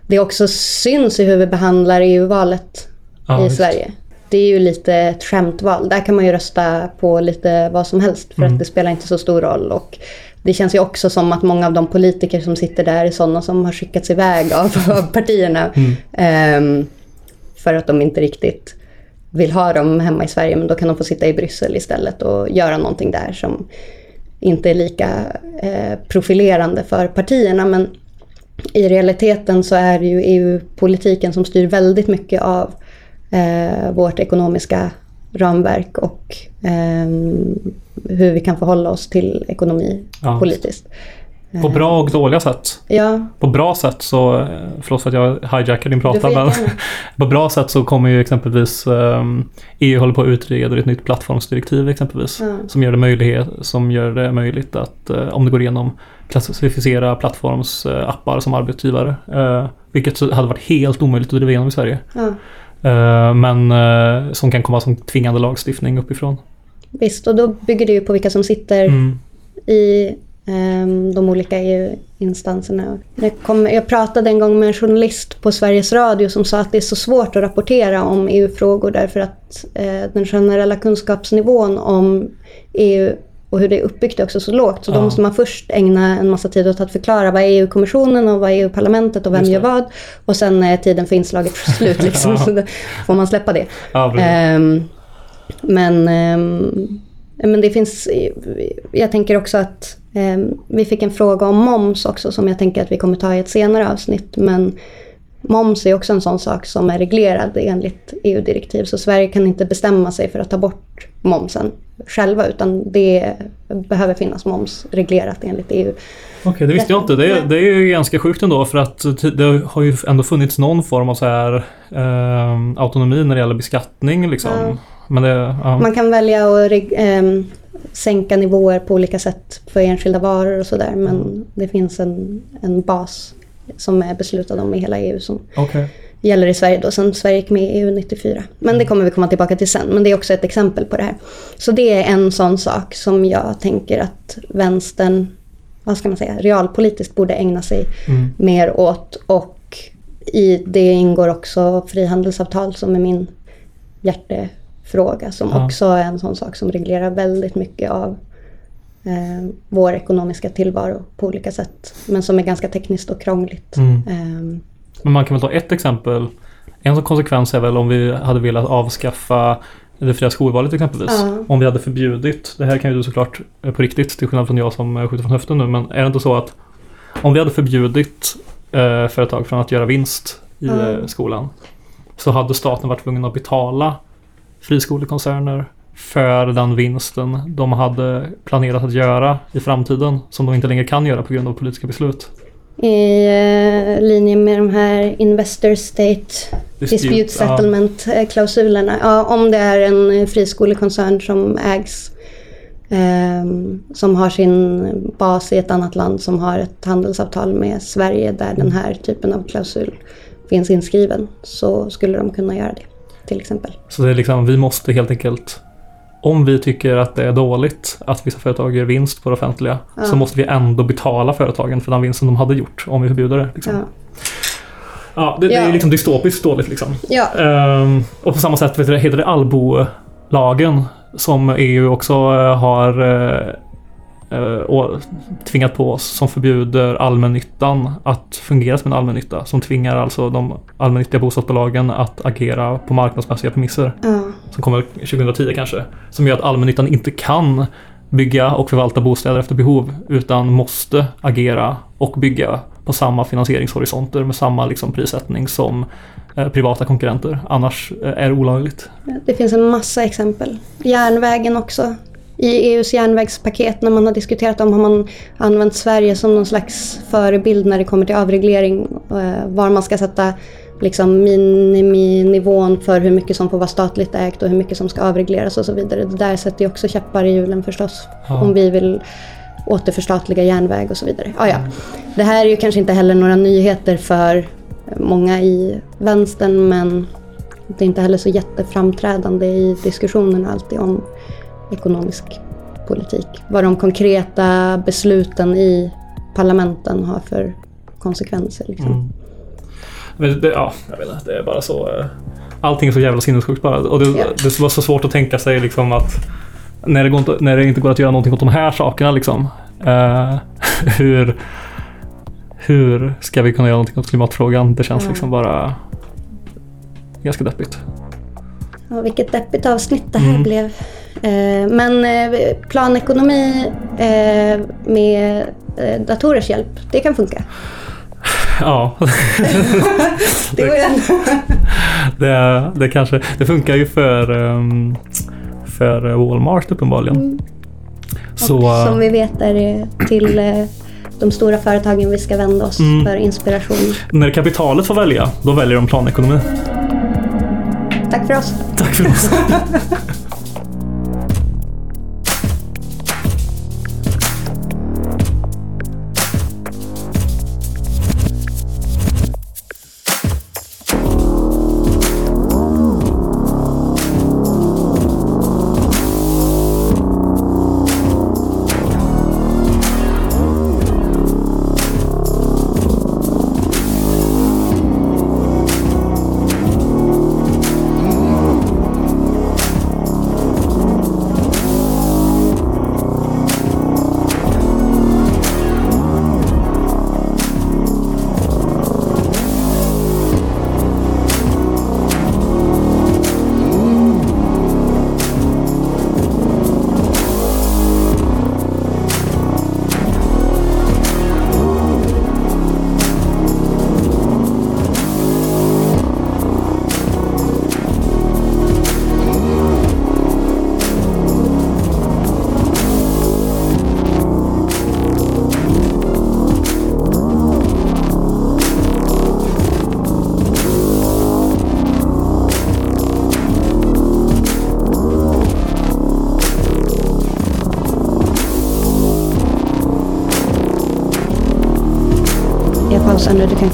det också syns i hur vi behandlar EU-valet Ja, i visst. Sverige. Det är ju lite ett skämtval. Där kan man ju rösta på lite vad som helst för Mm. att det spelar inte så stor roll. Och det känns ju också som att många av de politiker som sitter där är sådana som har skickats iväg av, av partierna. Mm. Ehm, för att de inte riktigt vill ha dem hemma i Sverige. Men då kan de få sitta i Bryssel istället och göra någonting där som inte är lika eh, profilerande för partierna. Men i realiteten så är det ju EU-politiken som styr väldigt mycket av eh, vårt ekonomiska ramverk och eh, hur vi kan förhålla oss till ekonomi Ja. politiskt. På bra och dåliga sätt. Ja, På bra sätt så, eh, förlåt för att jag hijackar din prata, men på bra sätt så kommer ju exempelvis um, EU håller på att utreda ett nytt plattformsdirektiv exempelvis. Ja. Som, gör det möjlighet, som gör det möjligt att, eh, om det går igenom, klassificera plattformsappar som arbetsgivare. Eh, vilket hade varit helt omöjligt att driva igenom i Sverige. Eh, men som kan komma som tvingande lagstiftning uppifrån. Visst, och då bygger det ju på vilka som sitter Mm. i ehm, de olika EU-instanserna. Jag, pratade en gång med en journalist på Sveriges Radio som sa att det är så svårt att rapportera om EU-frågor därför att eh, den generella kunskapsnivån om EU och hur det är uppbyggt är också så lågt. Så då Ja. måste man först ägna en massa tid åt att förklara vad är EU-kommissionen och vad är EU-parlamentet och vem gör vad. Och sen är tiden för inslaget slut liksom. Ja. Så då får man släppa det. Ja. Ehm, men, ehm, men det finns, jag tänker också att ehm, vi fick en fråga om moms också som jag tänker att vi kommer ta i ett senare avsnitt. Men moms är också en sån sak som är reglerad enligt EU-direktiv. Så Sverige kan inte bestämma sig för att ta bort momsen själva utan det behöver finnas moms reglerat enligt EU. Okej, det visste jag inte. Det är, det är ju ganska sjukt ändå för att det har ju ändå funnits någon form av så här eh, autonomi när det gäller beskattning liksom. Ja. Det, ja. Man kan välja att ehm, sänka nivåer på olika sätt för enskilda varor och sådär. Men det finns en, en bas som är beslutad om i hela EU som Okej. gäller i Sverige då, sen Sverige gick med i EU 94. Men det kommer vi komma tillbaka till sen, men det är också ett exempel på det här. Så det är en sån sak som jag tänker att vänstern, vad ska man säga, realpolitiskt borde ägna sig Mm. mer åt. Och i det ingår också frihandelsavtal som är min hjärtefråga. Som Ja. också är en sån sak som reglerar väldigt mycket av eh, vår ekonomiska tillvaro på olika sätt. Men som är ganska tekniskt och krångligt. Mm. Ehm, Men man kan väl ta ett exempel. En sån konsekvens är väl om vi hade velat avskaffa det fria skolvalet exempelvis. Ja. Om vi hade förbjudit, det här kan ju du såklart eh, på riktigt till skillnad från jag som eh, skjuter från höften nu, men är det inte så att om vi hade förbjudit eh, företag från att göra vinst i eh, skolan så hade staten varit tvungen att betala friskolekoncerner för den vinsten de hade planerat att göra i framtiden som de inte längre kan göra på grund av politiska beslut. I eh, linje med de här Investor State Dispute ja. Settlement-klausulerna. Ja, om det är en friskolekoncern som ägs ehm, som har sin bas i ett annat land som har ett handelsavtal med Sverige där den här typen av klausul finns inskriven så skulle de kunna göra det till exempel. Så det är liksom, vi måste helt enkelt om vi tycker att det är dåligt att vissa företag gör vinst på det offentliga Ja. så måste vi ändå betala företagen för den vinsten de hade gjort om vi förbjuder det. Liksom. Ja. Ja, det, det är liksom dystopiskt dåligt liksom. Ja, Ehm, och på samma sätt vet du, heter det Allbo-lagen som EU också eh, har eh, å- tvingat på oss som förbjuder allmännyttan att fungera som en allmännytta. Som tvingar alltså de allmännyttiga bostadsbolagen att agera på marknadsmässiga premisser. ja, Som kommer 2010 kanske. Som gör att allmännyttan inte kan bygga och förvalta bostäder efter behov utan måste agera och bygga på samma finansieringshorisonter med samma liksom, prissättning som eh, privata konkurrenter. Annars eh, är det olagligt. det finns en massa exempel. Järnvägen också. I EUs järnvägspaket när man har diskuterat om har man använt Sverige som någon slags förebild när det kommer till avreglering. eh, Var man ska sätta liksom miniminivån för hur mycket som får vara statligt ägt och hur mycket som ska avregleras och så vidare. Det där sätter ju också käppar i hjulen förstås. Ja. Om vi vill återförstatliga järnväg och så vidare. Ah, ja. Det här är ju kanske inte heller några nyheter för många i vänstern men det är inte heller så jätteframträdande i diskussionen alltid om ekonomisk politik. Vad de konkreta besluten i parlamenten har för konsekvenser. Liksom. Mm. Men det, ja, jag vet inte, det är bara så. eh, Allting är så jävla sinnessjukt bara. Och det, var så svårt att tänka sig liksom att när det, går inte, när det inte går att göra någonting åt de här sakerna liksom. eh, hur, hur ska vi kunna göra någonting åt klimatfrågan? Det känns Ja. liksom bara ganska deppigt. Ja, vilket deppigt avsnitt det här Mm. blev. Eh, men eh, planekonomi eh, med datorers hjälp, det kan funka. Ja, Det går ju det, det kanske det funkar ju för, ehm, för Walmart uppenbarligen. Så, Och som vi vet är det till de stora företagen vi ska vända oss Mm. för inspiration. när kapitalet får välja, då väljer de planekonomi. Tack för oss. Tack för oss.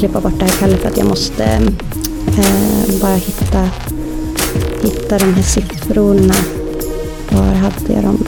klippa bort det här Kalle för att jag måste eh, bara hitta, hitta de här siffrorna. Var hade jag dem?